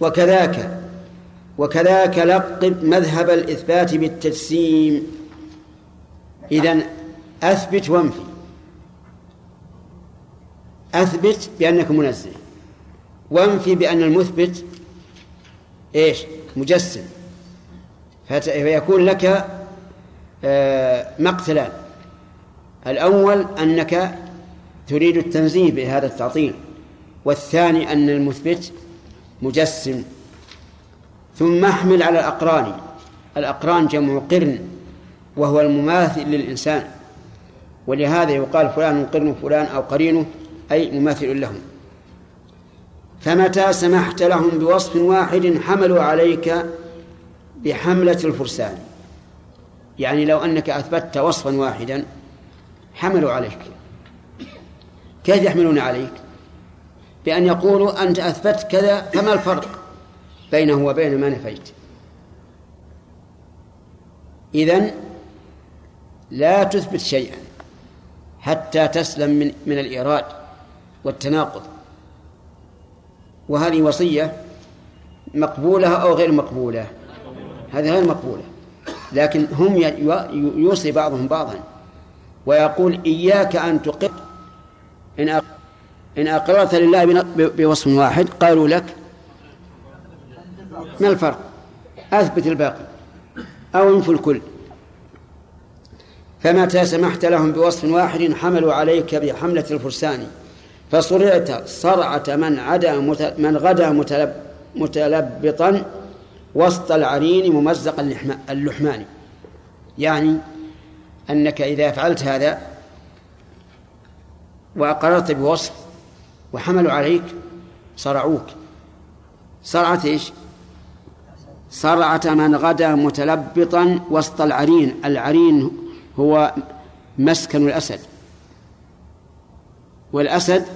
وكذاك وكذاك لقب مذهب الإثبات بالتجسيم. إذن أثبت وانفي. أثبت بأنك منزه. وانفي بأن المثبت إيش؟ مجسم. فيكون لك آه، مقتلان. الأول أنك تريد التنزيه بهذا التعطيل والثاني أن المثبت مجسم. ثم أحمل على الأقران. الأقران جمع قرن وهو المماثل للإنسان. ولهذا يقال فلان قرن فلان أو قرينه أي مماثل لهم. فمتى سمحت لهم بوصف واحد حملوا عليك بحملة الفرسان؟ يعني لو أنك أثبتت وصفا واحدا حملوا عليك. كيف يحملون عليك؟ بأن يقولوا أنت أثبت كذا فما الفرق؟ بينه وبين ما نفيت إذن لا تثبت شيئا حتى تسلم من من الإيراد والتناقض. وهذه وصية مقبولة أو غير مقبولة؟ هذه غير مقبولة. لكن هم يوصي بعضهم بعضا ويقول إياك أن تقر إن أقررت لله بوصف واحد قالوا لك ما الفرق. أثبت الباقي. أو انفوا الكل. فمتى سمحت لهم بوصف واحد حملوا عليك بحملة الفرسان. فصرعت صرعة من عدا من غدا متلب متلبطا وسط العرين ممزق اللحمان. يعني أنك إذا فعلت هذا وأقررت بوصف وحملوا عليك صرعوك. صرعة إيش؟ صرعة من غدا متلبطا وسط العرين. العرين هو مسكن الأسد. والأسد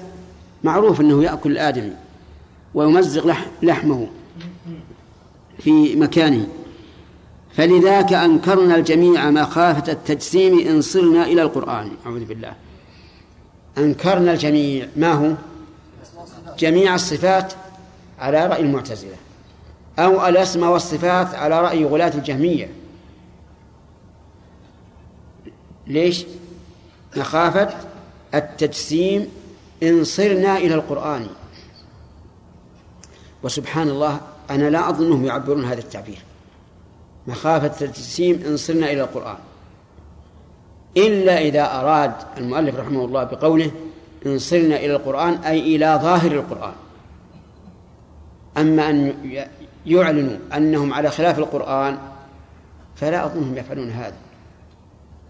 معروف أنه يأكل الآدمي ويمزق لحمه في مكانه. فلذاك أنكرنا الجميع مخافة التجسيم إن صرنا إلى القرآن. أعوذ بالله. أنكرنا الجميع. ما هو؟ جميع الصفات على رأي المعتزلة. أو الأسماء والصفات على رأي غلاة الجهمية. ليش؟ مخافة التجسيم إن صرنا إلى القرآن. وسبحان الله أنا لا أظنهم يعبرون هذا التعبير. مخافة التجسيم إن صرنا إلى القرآن. إلا إذا أراد المؤلف رحمه الله بقوله إن صرنا إلى القرآن أي إلى ظاهر القرآن. أما أن يعلنوا أنهم على خلاف القرآن فلا أظنهم يفعلون هذا.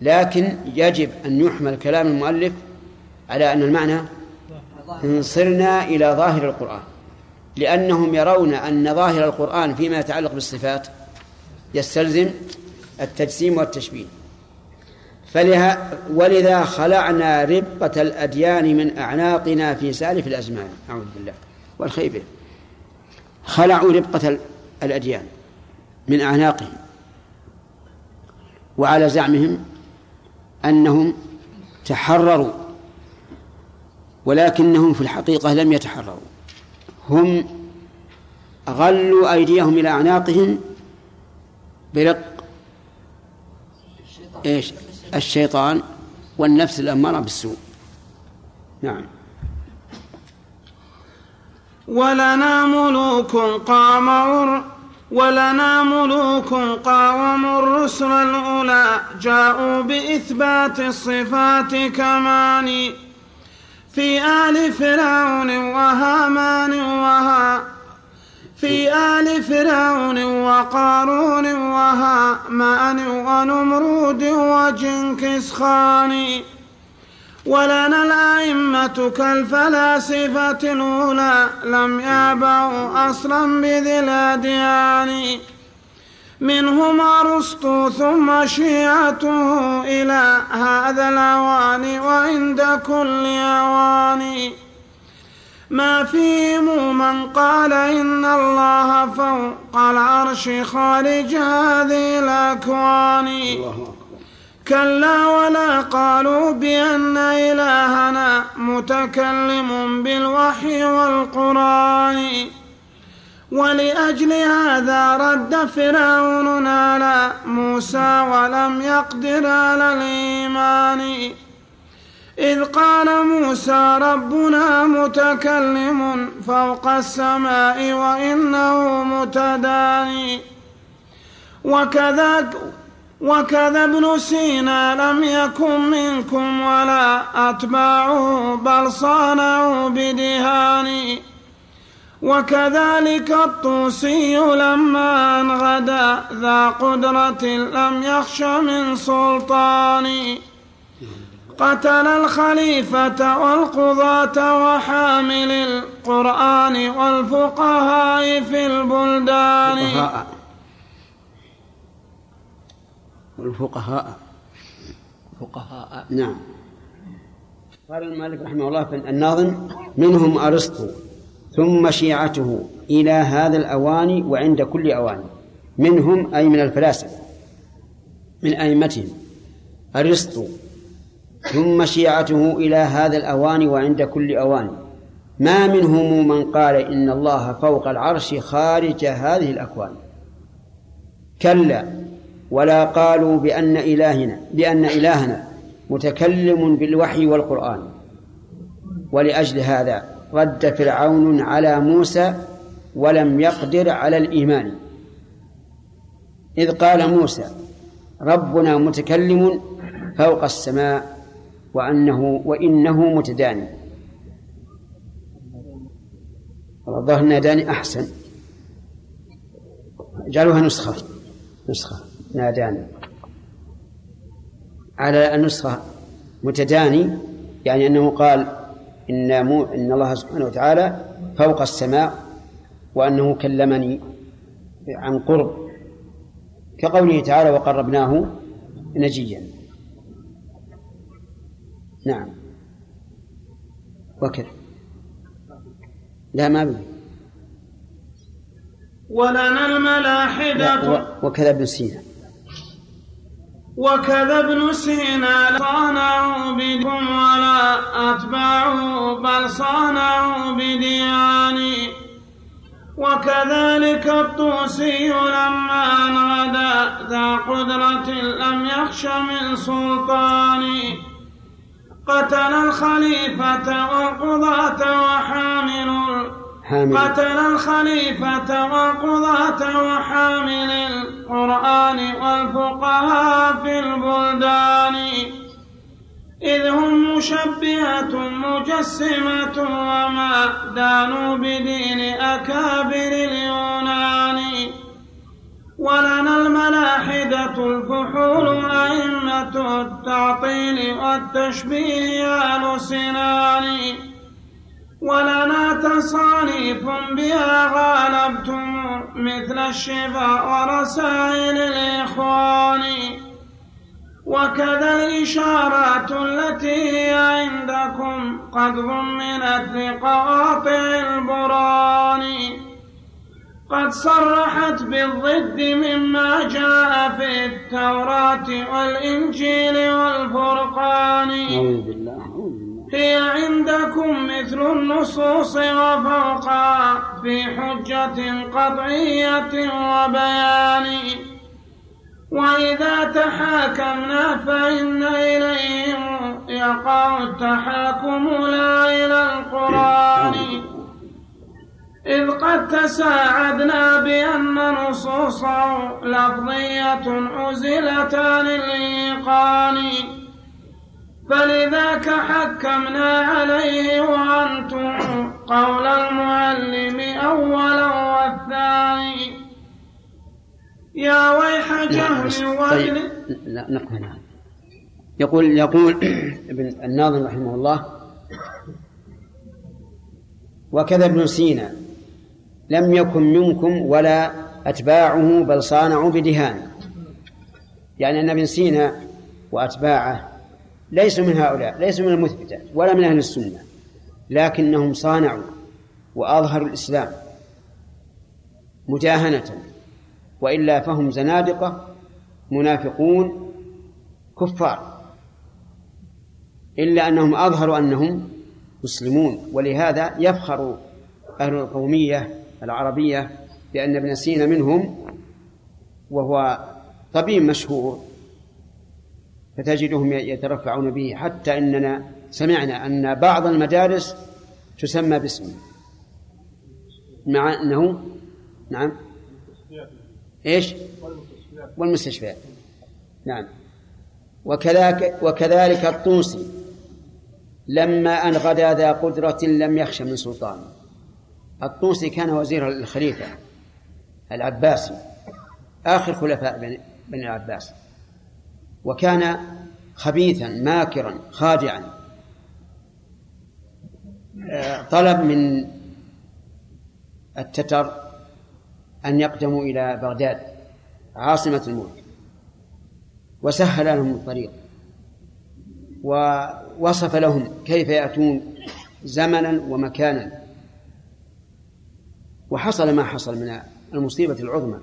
لكن يجب أن يحمل كلام المؤلف على أن المعنى إن صرنا إلى ظاهر القرآن. لأنهم يرون أن ظاهر القرآن فيما يتعلق بالصفات يستلزم التجسيم والتشبيه. فلها ولذا خلعنا ربقة الأديان من أعناقنا في سالف الأزمان. أعوذ بالله. والخيبة خلعوا ربقة الأديان من أعناقهم وعلى زعمهم أنهم تحرروا ولكنهم في الحقيقة لم يتحرروا. هم غلوا أيديهم إلى أعناقهم برق إيش؟ الشيطان والنفس الأمارة بالسوء. نعم. ولنا ملوك قاموا ولنا ملوك قاوموا الرسل الأولى. جاءوا بإثبات الصفات كمان. في آل فرعون وهامان وها في آل فرعون وقارون وهامان ونمرود وجنكس خان ولنا الأئمة كالفلاسفة الأولى لم يابوا أصلا بذي الأديان. منهم أرسطو ثم شيعته إلى هذا الأوان وعند كل أوان. ما فيهم من قال إن الله فوق العرش خارج هذه الأكوان. كلا ولا قالوا بأن إلهنا متكلم بالوحي والقرآن. ولأجل هذا رد فرعون على موسى ولم يقدر على الإيمان. إذ قال موسى ربنا متكلم فوق السماء وإنه متداني. وكذا وكذا ابن سينا لم يكن منكم ولا أتباعه بل صانعوا بدهان. وكذلك الطوسي لما أن غدا ذا قدرة لم يخش من سلطان. قتل الخليفة والقضاة وحامل القرآن والفقهاء في البلدان. والفقهاء. فقهاء نعم. قال المالك رحمه الله في الناظم منهم أرسطو ثم شيعته إلى هذا الأوان وعند كل أوان منهم أي من الفلاسفة من أئمتهم. أرسطو ثم شيعته إلى هذا الأوان وعند كل أوان ما منهم من قال إن الله فوق العرش خارج هذه الأكوان. كلا. ولا قالوا بأن إلهنا بأن إلهنا متكلم بالوحي والقرآن. ولأجل هذا رد فرعون على موسى ولم يقدر على الإيمان. إذ قال موسى ربنا متكلم فوق السماء وأنه وإنه متداني. والظاهر أن ناداني أحسن. جعلوها نسخة نسخة. ناداني. على النسخة متداني يعني أنه قال إن مو إن الله سبحانه وتعالى فوق السماء وأنه كلمني عن قرب كقوله تعالى وقربناه نجيا. نعم. وكذا. لا ما بي ولنا الملاحدة. وكذا ابن سينا. وكذا ابن سينا صانعوا بدكم ولا أتباعوا بل صانعوا بدياني. وكذلك الطوسي لما أن غدا ذا قدرة لم يخش من سلطان قتل الخليفة والقضاة وحامل حامل. قتل الخليفة والقضاة وحامل القرآن والفقهاء في البلدان. إذ هم مشبهة مجسمة وما دانوا بدين أكابر اليونان. ولنا الملاحدة الفحول أئمة التعطيل والتشبيه آل سنان. ولنا تصانيف بها غالبتم مثل الشفاء ورسائل الإخوان. وكذا الإشارات التي هي عندكم قد ضمنت لقواطع البران. قد صرحت بالضد مما جاء في التوراة والإنجيل والفرقان. أعوذ بالله. هي عندكم مثل النصوص وفوقها في حجة قطعية وبيان. وإذا تحاكمنا فإن إليهم يقع التحاكم لا إلى القرآن. إذ قد تساعدنا بأن نصوصه لفظية عزلت عن الإيقان. فلذاك حكمنا عليه وأنتم قول المعلم أولا والثاني. يا ويح نعم جهل طيب وابن. لا نقف هنا. يقول يقول ابن الناظم رحمه الله وكذا ابن سينا لم يكن منكم ولا أتباعه بل صانعوا بدهان. يعني أن ابن سينا وأتباعه ليسوا من هؤلاء ليسوا من المثبتة ولا من أهل السنة لكنهم صانعوا وأظهروا الإسلام مداهنة وإلا فهم زنادقة منافقون كفار إلا أنهم أظهروا أنهم مسلمون ولهذا يفخر أهل القومية العربية بأن ابن سينا منهم وهو طبيب مشهور فتجدهم يترفعون به حتى إننا سمعنا أن بعض المدارس تسمى باسمه مع أنه نعم. إيش؟ والمستشفيات نعم. وكذلك وكذلك الطوسي. لما أن غدا ذا قدرة لم يخش من سلطان. الطوسي كان وزير الخليفة العباسي. آخر خلفاء بني العباس. وكان خبيثا ماكرا خادعا. آه، طلب من التتر أن يقدموا إلى بغداد عاصمة الملك. وسهل لهم الطريق. ووصف لهم كيف يأتون زمنا ومكانا. وحصل ما حصل من المصيبة العظمى.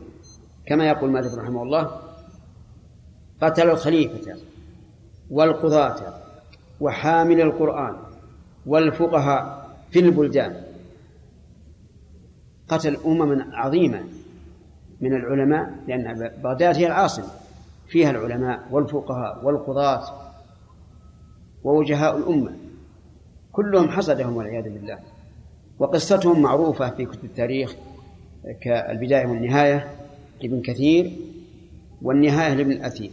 كما يقول مالك رحمه الله قتل الخليفة والقضاة وحامل القرآن والفقهاء في البلدان. قتل أمما عظيمة من العلماء لأن بغداد هي العاصمة فيها العلماء والفقهاء والقضاة ووجهاء الأمة. كلهم حصدهم والعياذ بالله. وقصتهم معروفة في كتب التاريخ كالبداية والنهاية لابن كثير والنهاية لابن الأثير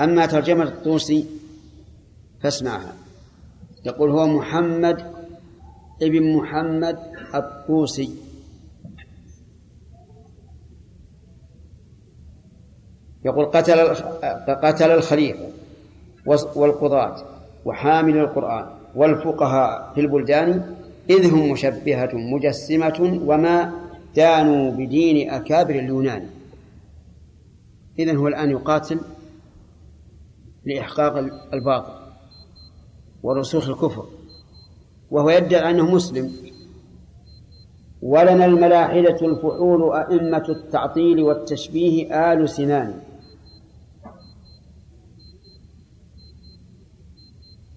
أما ترجمة الطوسي فاسمعها. يقول هو محمد ابن محمد الطوسي. يقول قتل قتل الخليفة والقضاة وحامل القرآن والفقهاء في البلدان إذ هم مشبهة مجسمة وما دانوا بدين أكابر اليونان إذن هو الآن يقاتل لإحقاق الباطل ورسوخ الكفر وهو يدعي أنه مسلم. ولنا الملاحدة الفحول أئمة التعطيل والتشبيه آل سنان.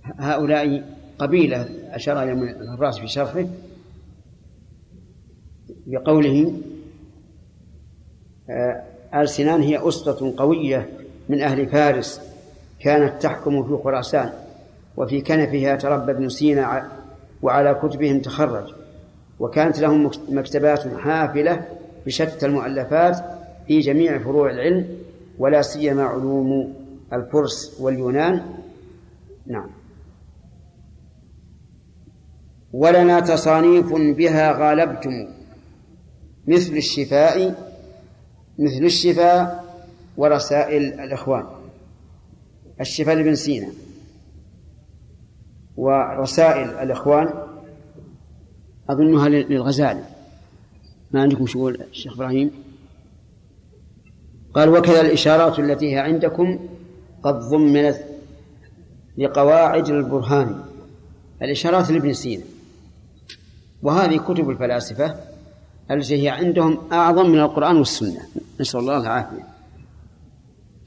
هؤلاء قبيلة أشار إلى الرأس في شرحه بقوله آه، آل سنان هي أسرة قوية من أهل فارس. كانت تحكم في خراسان وفي كنفها تربى ابن سينا وعلى كتبهم تخرج. وكانت لهم مكتبات حافلة بشتى المؤلفات في جميع فروع العلم ولا سيما علوم الفرس واليونان. نعم. ولنا تصانيف بها غالبتم مثل الشفاء مثل الشفاء ورسائل الإخوان. الشفاء لابن سينا ورسائل الإخوان أظنها للغزالي. ما عندكم شغل الشيخ إبراهيم؟ قال وكذا الإشارات التي هي عندكم قد ضمنت لقواعد البرهان. الإشارات لابن سينا. وهذه كتب الفلاسفة التي هي عندهم أعظم من القرآن والسنة. نسأل الله العافية.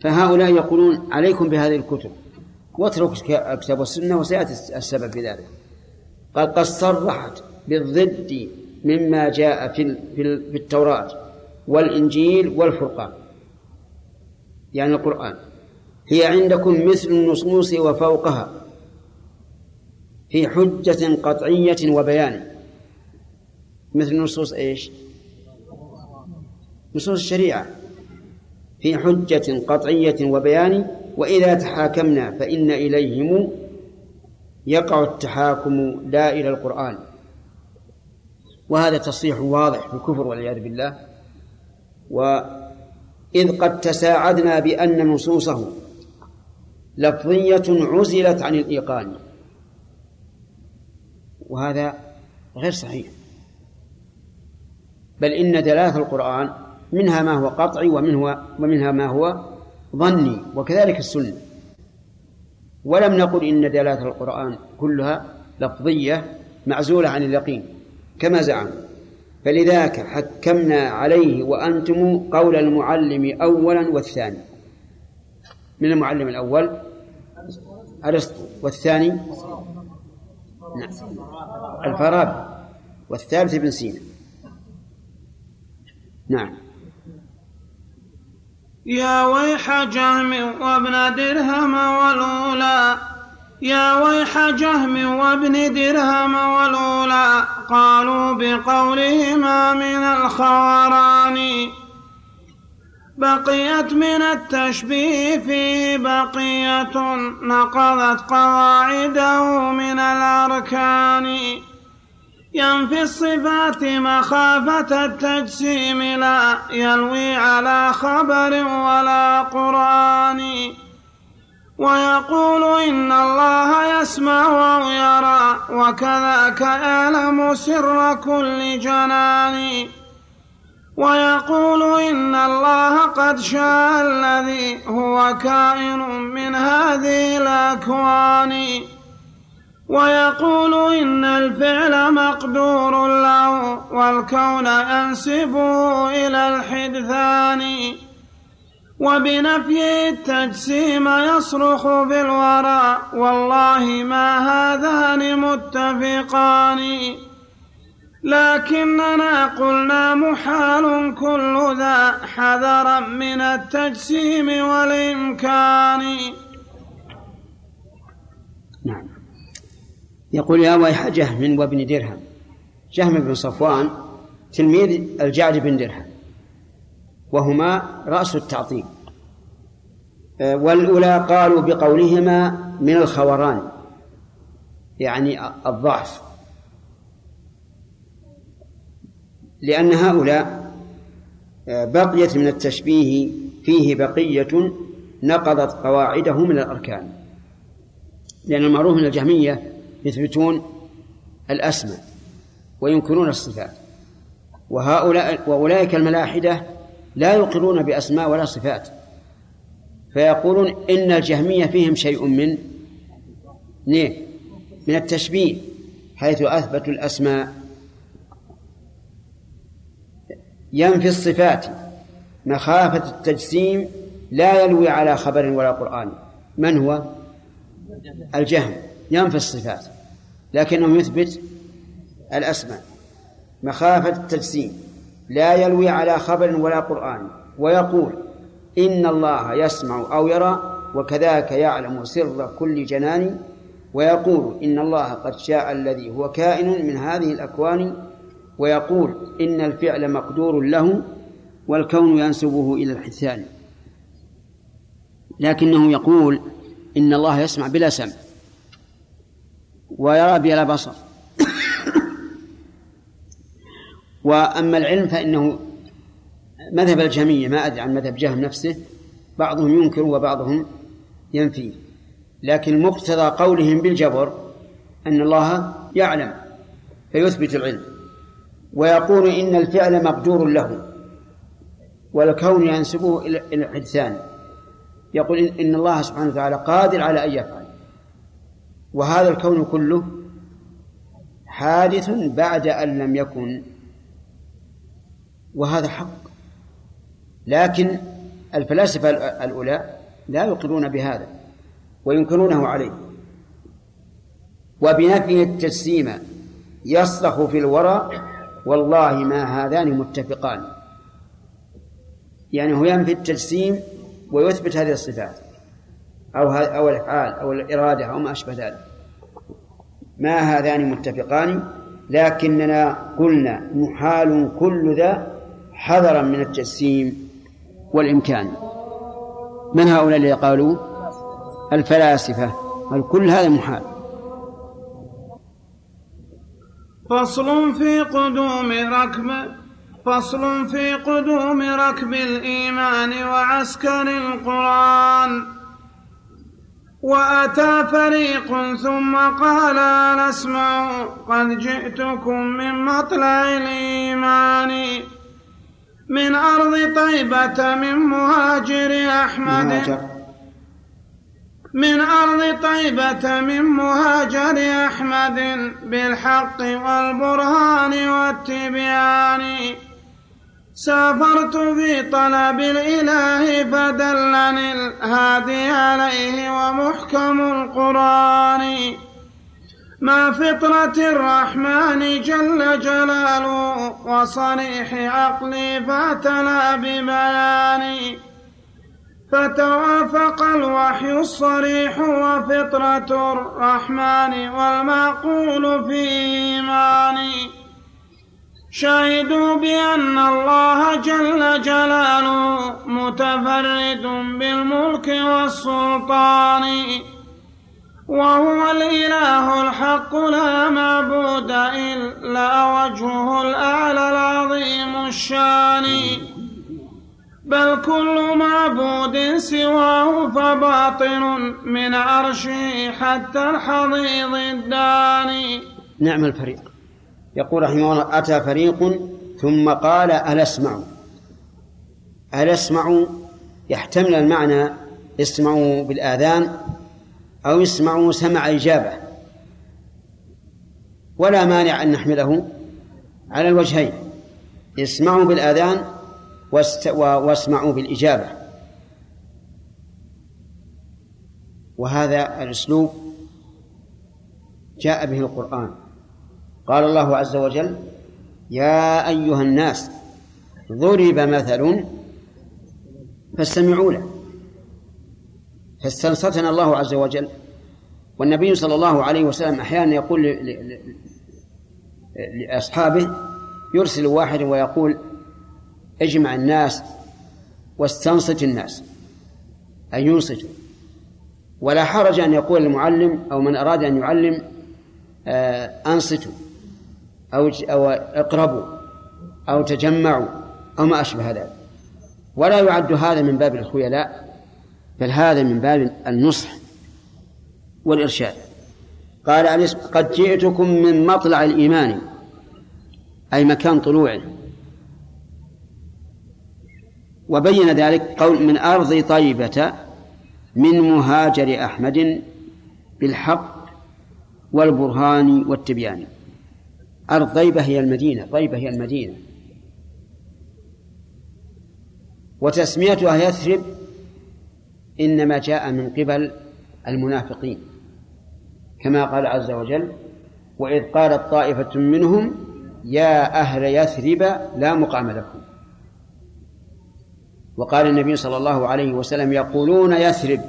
فهؤلاء يقولون عليكم بهذه الكتب. واتركوا الكتاب والسنة وسيأتي السبب في ذلك. قال قد صرحت بالضد مما جاء في في التوراة والإنجيل والفرقان. يعني القرآن. هي عندكم مثل النصوص وفوقها في حجة قطعية وبيان. مثل نصوص إيش؟ نصوص الشريعة. في حجة قطعية وبيان وإذا تحاكمنا فإن إليهم يقع التحاكم لا إلى القرآن. وهذا تصريح واضح في الكفر والعياذ بالله. وإذ قد تساعدنا بأن نصوصه لفظية عزلت عن الإيقان. وهذا غير صحيح. بل إن دلالة القرآن منها ما هو قطعي ومنه ومنها ما هو ظني وكذلك السنة. ولم نقل إن دلالة القرآن كلها لفظية معزولة عن اليقين كما زعموا فلذاك حكمنا عليه وأنتم قول المعلم أولا والثاني. من المعلم الأول؟ أرسطو. والثاني؟ نعم. الفارابي والثالث ابن سينا. نعم. يا ويح جهم وابن درهم والأولى. يا ويح جهم وابن درهم والأولى. قالوا بقولهما من الخوران بقيت من التشبيه فيه بقية نقضت قواعده من الأركان. ينفي الصفات مخافة التجسيم لا يلوي على خبر ولا قرآن. ويقول إن الله يسمع ويرى وكذاك يعلم سر كل جنان. ويقول إن الله قد شاء الذي هو كائن من هذه الأكوان. ويقول إن الفعل مقدور له والكون ينسبه إلى الحدثان. وبنفي التجسيم يصرخ بالورى والله ما هذان متفقان. لكننا قلنا محال كل ذا حذرا من التجسيم والإمكان. نعم. يقول يا ويح جهم وابن درهم. جهم بن صفوان تلميذ الجعد بن درهم. وهما رأس التعطيل. آه، والأولى قالوا بقولهما من الخوران. يعني الضعف. لأن هؤلاء آه، بقيت من التشبيه فيه بقية نقضت قواعده من الأركان. لأن المعروف من الجهمية يثبتون الأسماء وينكرون الصفات. وهؤلاء وأولئك الملاحدة لا يقرون بأسماء ولا صفات فيقولون إن الجهمية فيهم شيء من من التشبيه حيث أثبتوا الأسماء. ينفي الصفات مخافة التجسيم لا يلوي على خبر ولا قرآن. من هو؟ الجهم. ينفي الصفات لكنه يثبت الأسماء. مخافة التجسيم لا يلوي على خبر ولا قرآن ويقول إن الله يسمع أو يرى وكذاك يعلم سر كل جنان ويقول إن الله قد شاء الذي هو كائن من هذه الأكوان ويقول إن الفعل مقدور له والكون ينسبه إلى الحثان لكنه يقول إن الله يسمع بلا سمع. ويرى بلا بصر. وأما العلم فإنه مذهب الجهمية ما أدري عن مذهب جهم نفسه بعضهم ينكر وبعضهم ينفي. لكن مقتضى قولهم بالجبر أن الله يعلم فيثبت العلم. ويقول إن الفعل مقدور له والكون ينسبه إلى الحدثان. يقول إن الله سبحانه وتعالى قادر على أن يفعل. وهذا الكون كله حادث بعد أن لم يكن. وهذا حق. لكن الفلاسفة الأولى لا يقرون بهذا وينكرونه عليه. وبنفي التجسيم يصرخ في الورى والله ما هذان متفقان. يعني هو ينفي التجسيم ويثبت هذه الصفات. أو أو الأفعال أو الإرادة أو ما أشبه ذلك. ما هذان متفقان؟ لكننا قلنا محال كل ذا حذرا من التجسيم والإمكان. من هؤلاء الذين قالوا؟ الفلاسفة. الكل هذا محال. فصل في قدوم ركب فصل في قدوم ركب الإيمان وعسكر القرآن. وأتى فريق ثم قال أنا اسمع قد جئتكم من مطلع الإيمان من أرض طيبة من مهاجر أحمد. من أرض طيبة من مهاجر أحمد بالحق والبرهان والتبيان. سافرت في طلب الإله فدلني الهادي عليه ومحكم القرآن. مع فطرة الرحمن جل جلاله وصريح عقلي فاتنا ببياني فتوافق الوحي الصريح وفطرة الرحمن والمعقول في إيماني. شهدوا بأن الله جل جلاله متفرد بالملك والسلطان وهو الإله الحق لا معبود إلا وجهه الأعلى العظيم الشان. بل كل معبود سواه فباطن من عرشه حتى الحضيض الداني. نعم الفريق. يقول رحمه الله أتى فريق ثم قال ألا اسمعوا ألا اسمعوا يحتمل المعنى اسمعوا بالآذان أو يسمعوا سمع إجابة ولا مانع أن نحمله على الوجهين اسمعوا بالآذان واسمعوا بالإجابة. وهذا الأسلوب جاء به القرآن. قال الله عز وجل يا أيها الناس ضرب مثل فاستمعوا له. فاستنصتنا الله عز وجل. والنبي صلى الله عليه وسلم أحيانا يقول لأصحابه يرسل واحد ويقول اجمع الناس واستنصت الناس. أن ينصتوا ولا حرج أن يقول المعلم أو من أراد أن يعلم آه، أنصتوا. أو أو اقربوا أو تجمعوا أو ما أشبه ذلك. ولا يعد هذا من باب الخيلاء بل هذا من باب النصح والإرشاد. قال قد جئتكم من مطلع الإيمان أي مكان طلوعه. وبين ذلك قول من أرض طيبة من مهاجر أحمد بالحق والبرهان والتبيان. أرض طيبة هي المدينة طيبة هي المدينة. وتسميتها يثرب إنما جاء من قبل المنافقين كما قال عز وجل وإذ قالت طائفة منهم يا أهل يثرب لا مقام لكم وقال النبي صلى الله عليه وسلم يقولون يثرب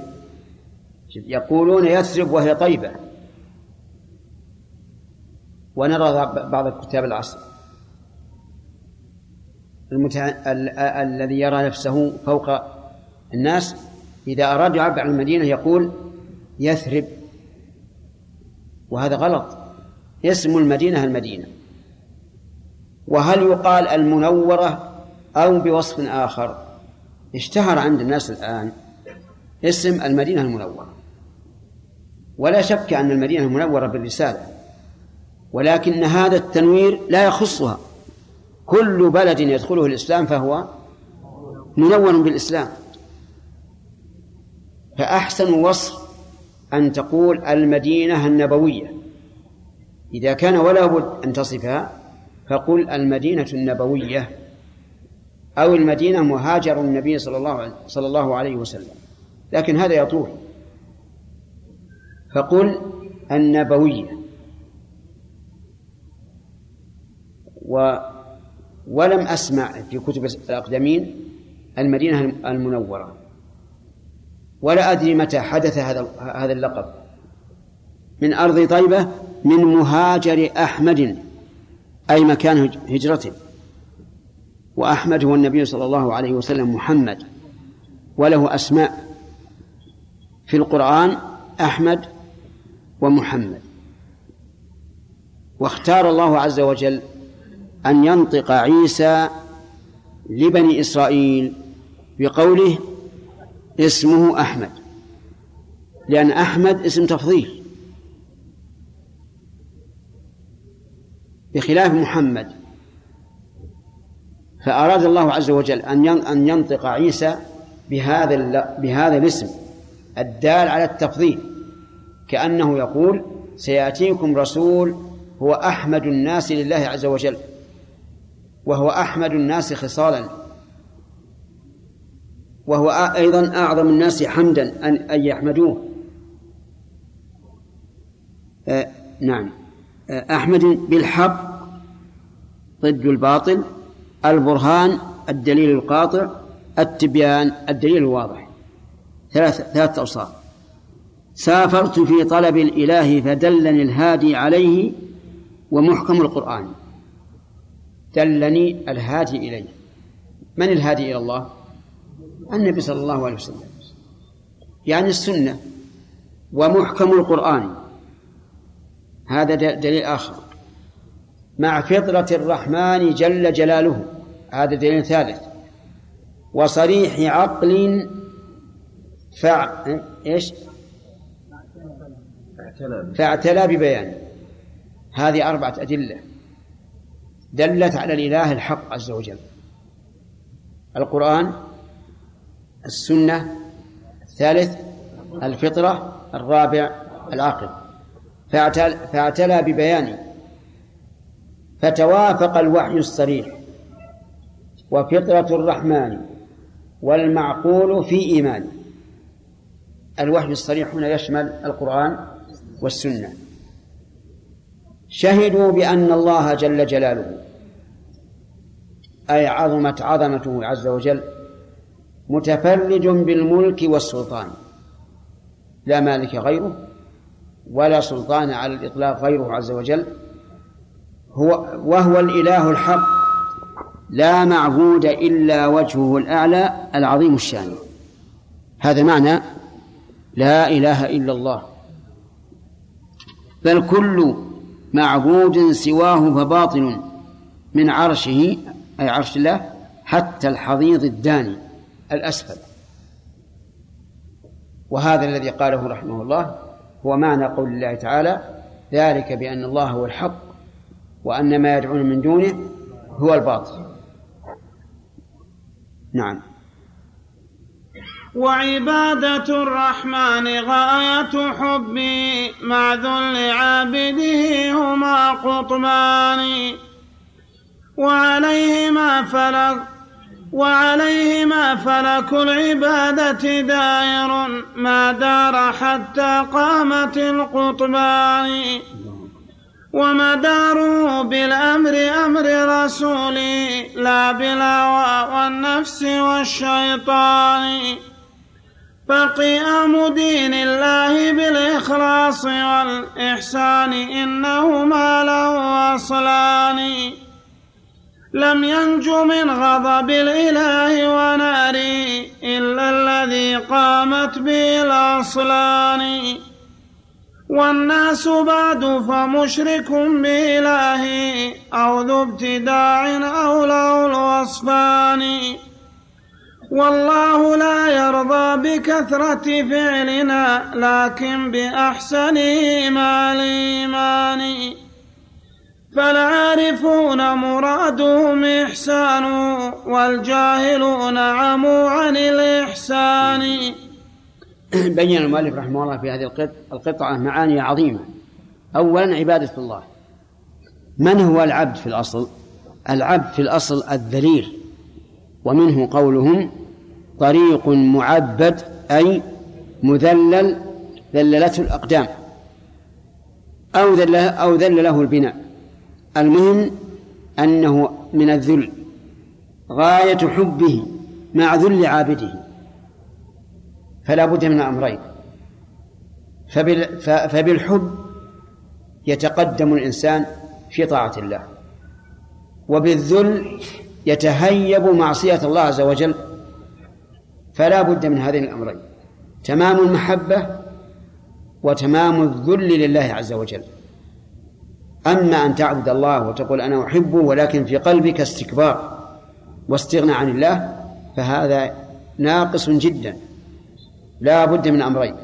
يقولون يثرب وهي طيبة. ونرى بعض كتاب العصر. المتع... ال... الذي يرى نفسه فوق الناس إذا أراد يعبر عن المدينة يقول يثرب. وهذا غلط. اسم المدينة المدينة. وهل يقال المنورة أو بوصف آخر؟ اشتهر عند الناس الآن اسم المدينة المنورة. ولا شك أن المدينة المنورة بالرسالة. ولكن هذا التنوير لا يخصها. كل بلد يدخله الإسلام فهو منور بالإسلام. فأحسن وصف أن تقول المدينة النبوية. إذا كان ولا بد أن تصفها فقل المدينة النبوية أو المدينة مهاجر النبي صلى الله صلى الله عليه وسلم. لكن هذا يطول. فقل النبوية. و ولم أسمع في كتب الأقدمين المدينة المنورة. ولا أدري متى حدث هذا هذا اللقب. من أرض طيبة من مهاجر أحمد أي مكان هجرته. وأحمد هو النبي صلى الله عليه وسلم محمد. وله أسماء. في القرآن أحمد ومحمد. واختار الله عز وجل أن ينطق عيسى لبني إسرائيل بقوله اسمه أحمد لأن أحمد اسم تفضيل. بخلاف محمد فأراد الله عز وجل أن أن ينطق عيسى بهذا بهذا الاسم الدال على التفضيل كأنه يقول سيأتيكم رسول هو أحمد الناس لله عز وجل. وهو أحمد الناس خصالا. وهو أيضا أعظم الناس حمدا أن أن يحمدوه. نعم. أحمد بالحق ضد الباطل البرهان الدليل القاطع التبيان الدليل الواضح. ثلاث ثلاث أوصاف. سافرت في طلب الإله فدلني الهادي عليه ومحكم القرآن. دلني الهادي إليه من الهادي إلى الله؟ النبي صلى الله عليه وسلم. يعني السنة ومحكم القرآن. هذا دليل آخر. مع فطرة الرحمن جل جلاله. هذا دليل ثالث. وصريح عقل فع إيش؟ فاعتلى ببيان. هذه أربعة أدلة. دلت على الإله الحق عز وجل. القرآن السنة الثالث الفطرة الرابع العقل فاعتلى ببيان فتوافق الوحي الصريح وفطرة الرحمن والمعقول في إيمان. الوحي الصريح هنا يشمل القرآن والسنة. شهدوا بأن الله جل جلاله أي عظمت عظمته عز وجل متفرج بالملك والسلطان. لا مالك غيره ولا سلطان على الإطلاق غيره عز وجل. هو وهو الإله الحق لا معبود إلا وجهه الأعلى العظيم الشان. هذا معنى لا إله إلا الله. بل كل معبود سواه فباطل من عرشه أي عرش الله حتى الحضيض الداني الأسفل. وهذا الذي قاله رحمه الله هو معنى قول الله تعالى ذلك بأن الله هو الحق وأن ما يدعون من دونه هو الباطل. نعم. وعبادة الرحمن غاية حبي مع ذل عابده هما قطبان. وعليهما فلك وعليهما فلك العبادة دائر ما دار حتى قامت القطبان. ومداره بالأمر أمر رسولي لا بالهوى والنفس والشيطان. فقيام دين الله بالإخلاص والإحسان إنهما له أصلان. لم ينج من غضب الإله وناره إلا الذي قامت به الأصلان. والناس بعد فمشرك بإلهه أو ذو ابتداع أو له الوصفان. والله لا يرضى بكثرة فعلنا لكن بأحسنه مع الإيمان فالعارفون مرادهم إحسان والجاهلون عموا عن الإحسان. بين المؤلف رحمه الله في هذه القطعة معاني عظيمة. أولا عبادة الله. من هو العبد في الأصل؟ العبد في الأصل الذليل ومنه قولهم طريق معبد أي مذلل ذللته الأقدام. أو ذل أو ذل له البناء. المهم أنه من الذل غاية حبه مع ذل عابده. فلا بد من أمرين. فبالحب يتقدم الإنسان في طاعة الله. وبالذل يتهيب معصية الله عز وجل فلا بد من هذين الأمرين. تمام المحبة وتمام الذل لله عز وجل. أما أن تعبد الله وتقول أنا أحبه ولكن في قلبك استكبار واستغنى عن الله فهذا ناقص جدا. لا بد من أمرين.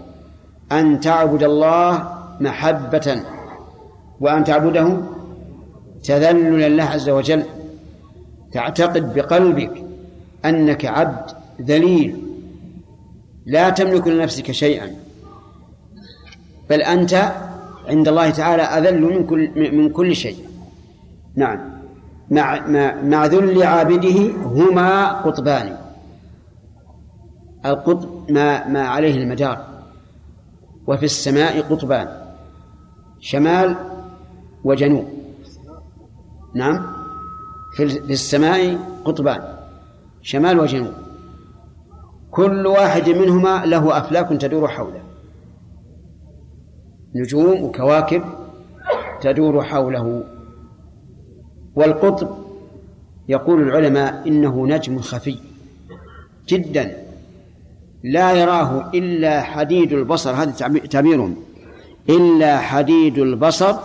أن تعبد الله محبة وأن تعبده تذللا لله عز وجل. تعتقد بقلبك أنك عبد ذليل. لا تملك لنفسك شيئا. بل أنت عند الله تعالى أذل من كل من كل شيء. نعم. مع مع ذل عابده هما قطبان. القطب ما ما عليه المدار وفي السماء قطبان. شمال وجنوب. نعم. في السماء قطبان. شمال وجنوب. كل واحد منهما له أفلاك تدور حوله. نجوم وكواكب تدور حوله. والقطب يقول العلماء إنه نجم خفي جدا. لا يراه إلا حديد البصر هذا تعبيرهم. إلا حديد البصر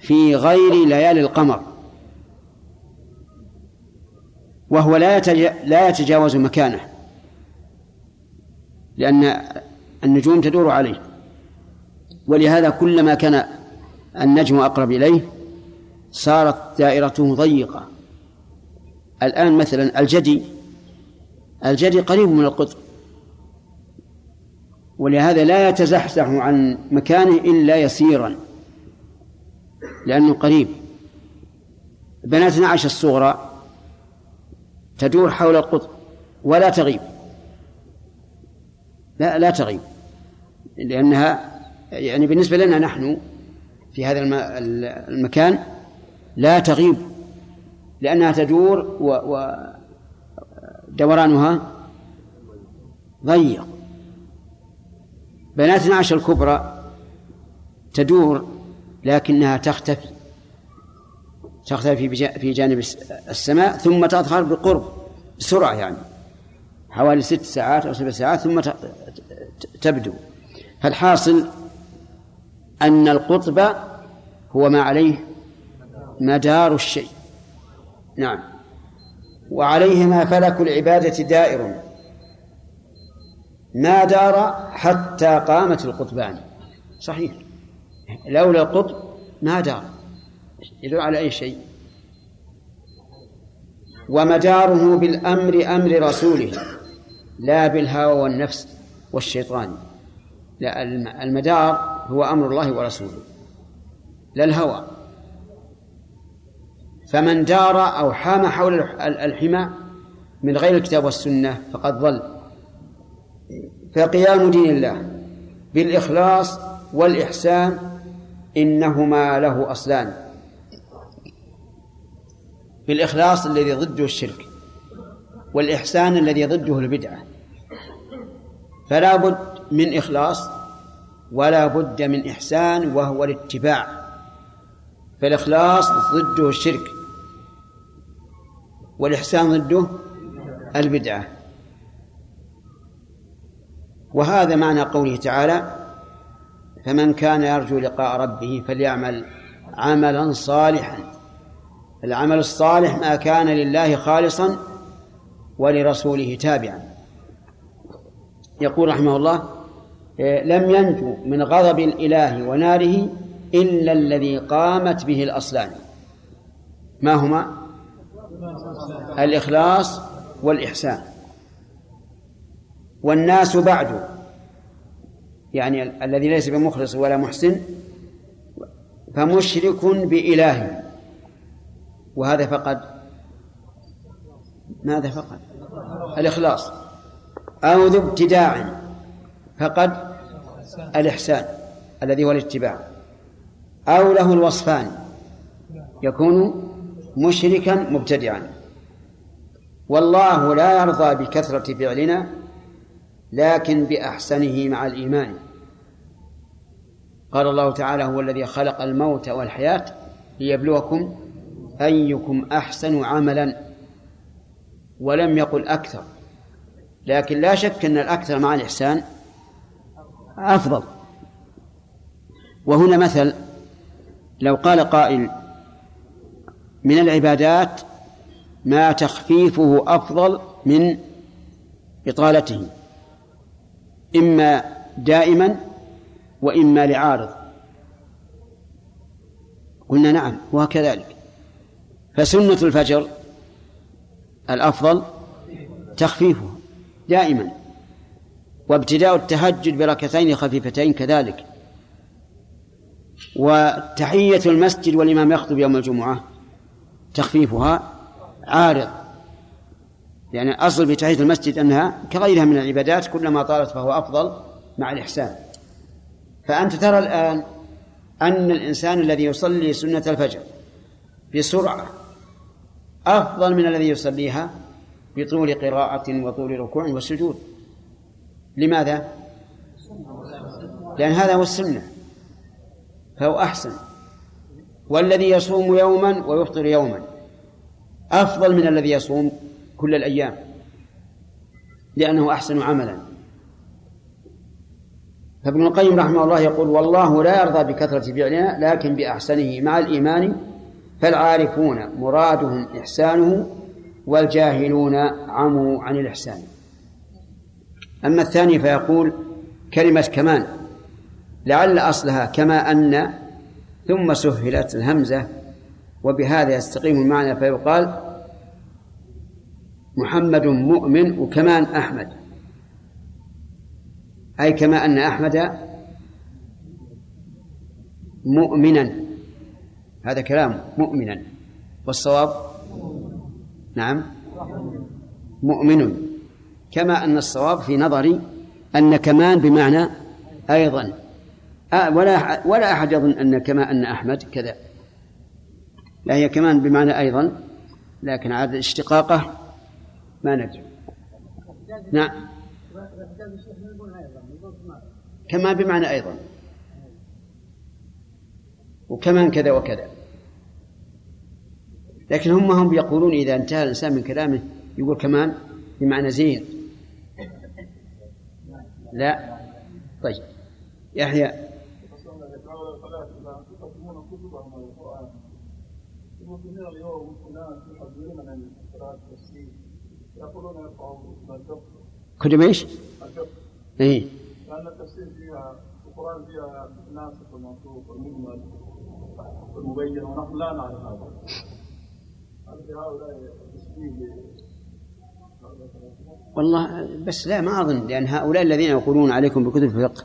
في غير ليالي القمر. وهو لا لا يتجاوز مكانه. لأن النجوم تدور عليه. ولهذا كلما كان النجم أقرب إليه صارت دائرته ضيقة. الآن مثلا الجدي الجدي قريب من القطب. ولهذا لا يتزحزح عن مكانه إلا يسيرا لأنه قريب. بنات نعش الصغرى تدور حول القطب ولا تغيب. لا لا تغيب. لأنها يعني بالنسبة لنا نحن في هذا المكان لا تغيب لأنها تدور ودورانها ضيق. بنات نعش الكبرى تدور لكنها تختفي تختفي في جانب السماء ثم تظهر بقرب بسرعة يعني. حوالي ست ساعات أو سبع ساعات ثم تبدو. فالحاصل أن القطب هو ما عليه مدار الشيء. نعم. وعليهما فلك العبادة دائر. ما دار حتى قامت القطبان. صحيح. لولا القطب ما دار. يدل على أي شيء؟ ومداره بالأمر أمر رسوله. لا بالهوى والنفس والشيطان. لا المدار هو أمر الله ورسوله لا الهوى. فمن دار أو حام حول الحمى من غير الكتاب والسنة فقد ضل. فقيام دين الله بالإخلاص والإحسان إنهما له أصلان. بالإخلاص الذي ضده الشرك والإحسان الذي ضده البدعة. فلا بد من إخلاص ولا بد من إحسان وهو الاتباع. فالإخلاص ضده الشرك والإحسان ضده البدعة. وهذا معنى قوله تعالى فمن كان يرجو لقاء ربه فليعمل عملا صالحا. العمل الصالح ما كان لله خالصا ولرسوله تابعا. يقول رحمه الله لم ينجو من غضب الإله وناره إلا الذي قامت به الأصلان. ما هما؟ الإخلاص والإحسان. والناس بعد يعني الذي ليس بمخلص ولا محسن فمشرك بإله. وهذا فقد ماذا فقد؟ الإخلاص. أو ذو ابتداع فقد الإحسان الذي هو الاتباع. أو له الوصفان يكون مشركا مبتدعا. والله لا يرضى بكثرة فعلنا لكن بأحسنه مع الإيمان. قال الله تعالى هو الذي خلق الموت والحياة ليبلوكم أيكم أحسن عملا. ولم يقل أكثر. لكن لا شك أن الأكثر مع الإحسان أفضل. وهنا مثل لو قال قائل من العبادات ما تخفيفه أفضل من إطالته إما دائما وإما لعارض. قلنا نعم وكذلك. فسنة الفجر الأفضل تخفيفه. دائما. وابتداء التهجد بركتين خفيفتين كذلك. وتحية المسجد والإمام يخطب يوم الجمعة تخفيفها عارض. يعني أصل في تحية المسجد أنها كغيرها من العبادات كلما طالت فهو أفضل مع الإحسان. فأنت ترى الآن أن الإنسان الذي يصلي سنة الفجر بسرعة أفضل من الذي يصليها بطول قراءة وطول ركوع وسجود. لماذا؟ لأن هذا هو السنة. فهو أحسن. والذي يصوم يوما ويفطر يوما. أفضل من الذي يصوم كل الأيام. لأنه أحسن عملا. فابن القيم رحمه الله يقول والله لا يرضى بكثرة فعلنا لكن بأحسنه مع الإيمان فالعارفون مرادهم إحسانه والجاهلون عموا عن الإحسان. أما الثاني فيقول كلمة كمان لعل أصلها كما أن ثم سهلت الهمزة وبهذا يستقيم المعنى فيقال محمد مؤمن وكمان أحمد. أي كما أن أحمد مؤمنا هذا كلام مؤمنا والصواب نعم. مؤمن. كما أن الصواب في نظري أن كمان بمعنى أيضا. ولا ولا أحد يظن أن كما أن أحمد كذا. لا هي كمان بمعنى أيضا لكن عاد اشتقاقه ما ندري. نعم. كما بمعنى أيضا. وكمان كذا وكذا. لكن هم هم يقولون إذا انتهى الإنسان من كلامه يقول كمان بمعنى زين. لا. طيب. يحيى. المسلمين اليوم التفسير يقولون إيش؟ إيه. لأن التفسير فيها القرآن فيها الناسخ والمنسوخ والمجمل والمبين ونحن لا نعرف هذا هل في هؤلاء تشبيه والله بس لا ما أظن لأن هؤلاء الذين يقولون عليكم بكتب الفقه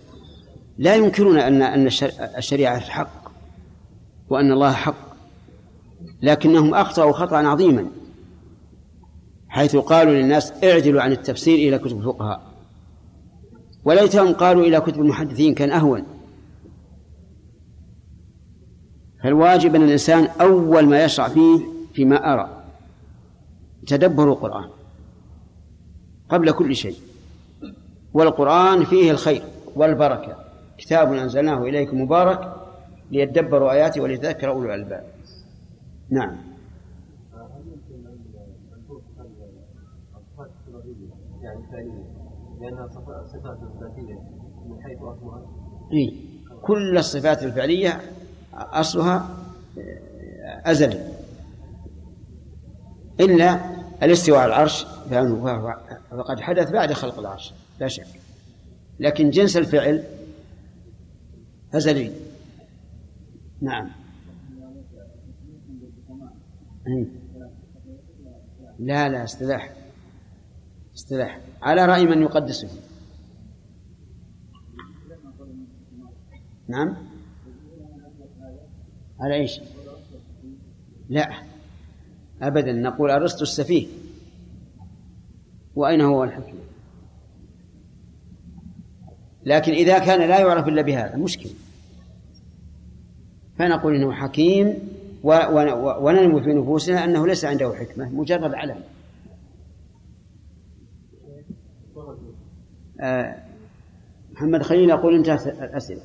لا ينكرون أن أن الشر- الشريعة حق وأن الله حق لكنهم أخطأوا خطأ عظيما حيث قالوا للناس اعدلوا عن التفسير إلى كتب الفقهاء وليتهم قالوا إلى كتب المحدثين كان أهون. فالواجب أن الإنسان أول ما يشرع فيه فيما أرى. تدبر القرآن. قبل كل شيء. والقرآن فيه الخير والبركة. كتاب أنزلناه إليكم مبارك ليدبروا آياته وليتذكر أولو الألباب. نعم. لأنها صفات ذاتية من حيث أصلها؟ كل الصفات الفعلية أصلها أزلي إلا الاستواء على العرش فهو- فقد حدث بعد خلق العرش لا شك. لكن جنس الفعل أزلي. نعم. إيه. لا لا استلاح استلاح على رأي من يقدسه. نعم. على إيش؟ لا. ابدا. نقول أرسطو السفيه. وأين هو الحكيم؟ لكن إذا كان لا يعرف إلا بهذا مشكل فنقول إنه حكيم وننمو في نفوسنا أنه ليس عنده حكمة مجرد علم. آه، محمد خليل يقول انتهت الأسئلة.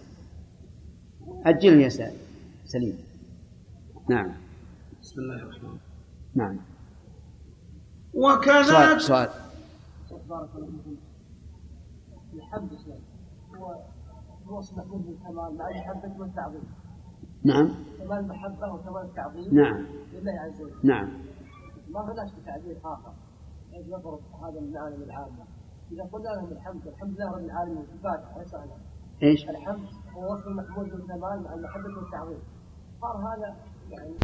أجلني يا سليم. نعم. بسم الله الرحمن الرحيم. نعم. وكذا سؤال سؤال. بارك الله فيكم. الحمد لله. هو هو محمود بالكمال مع المحبة والتعظيم نعم. كمال المحبة وكمال التعظيم نعم. لله عز وجل. نعم. ما بلاش بتعبير آخر. حيث نظرت هذا من العالم العامة إذا قلنا لهم الحمد الحمد لله رب العالمين. في الفاتحة ليس أنا إيش؟ الحمد هو وصف المحمود بالكمال مع المحبة والتعظيم. صار هذا يعني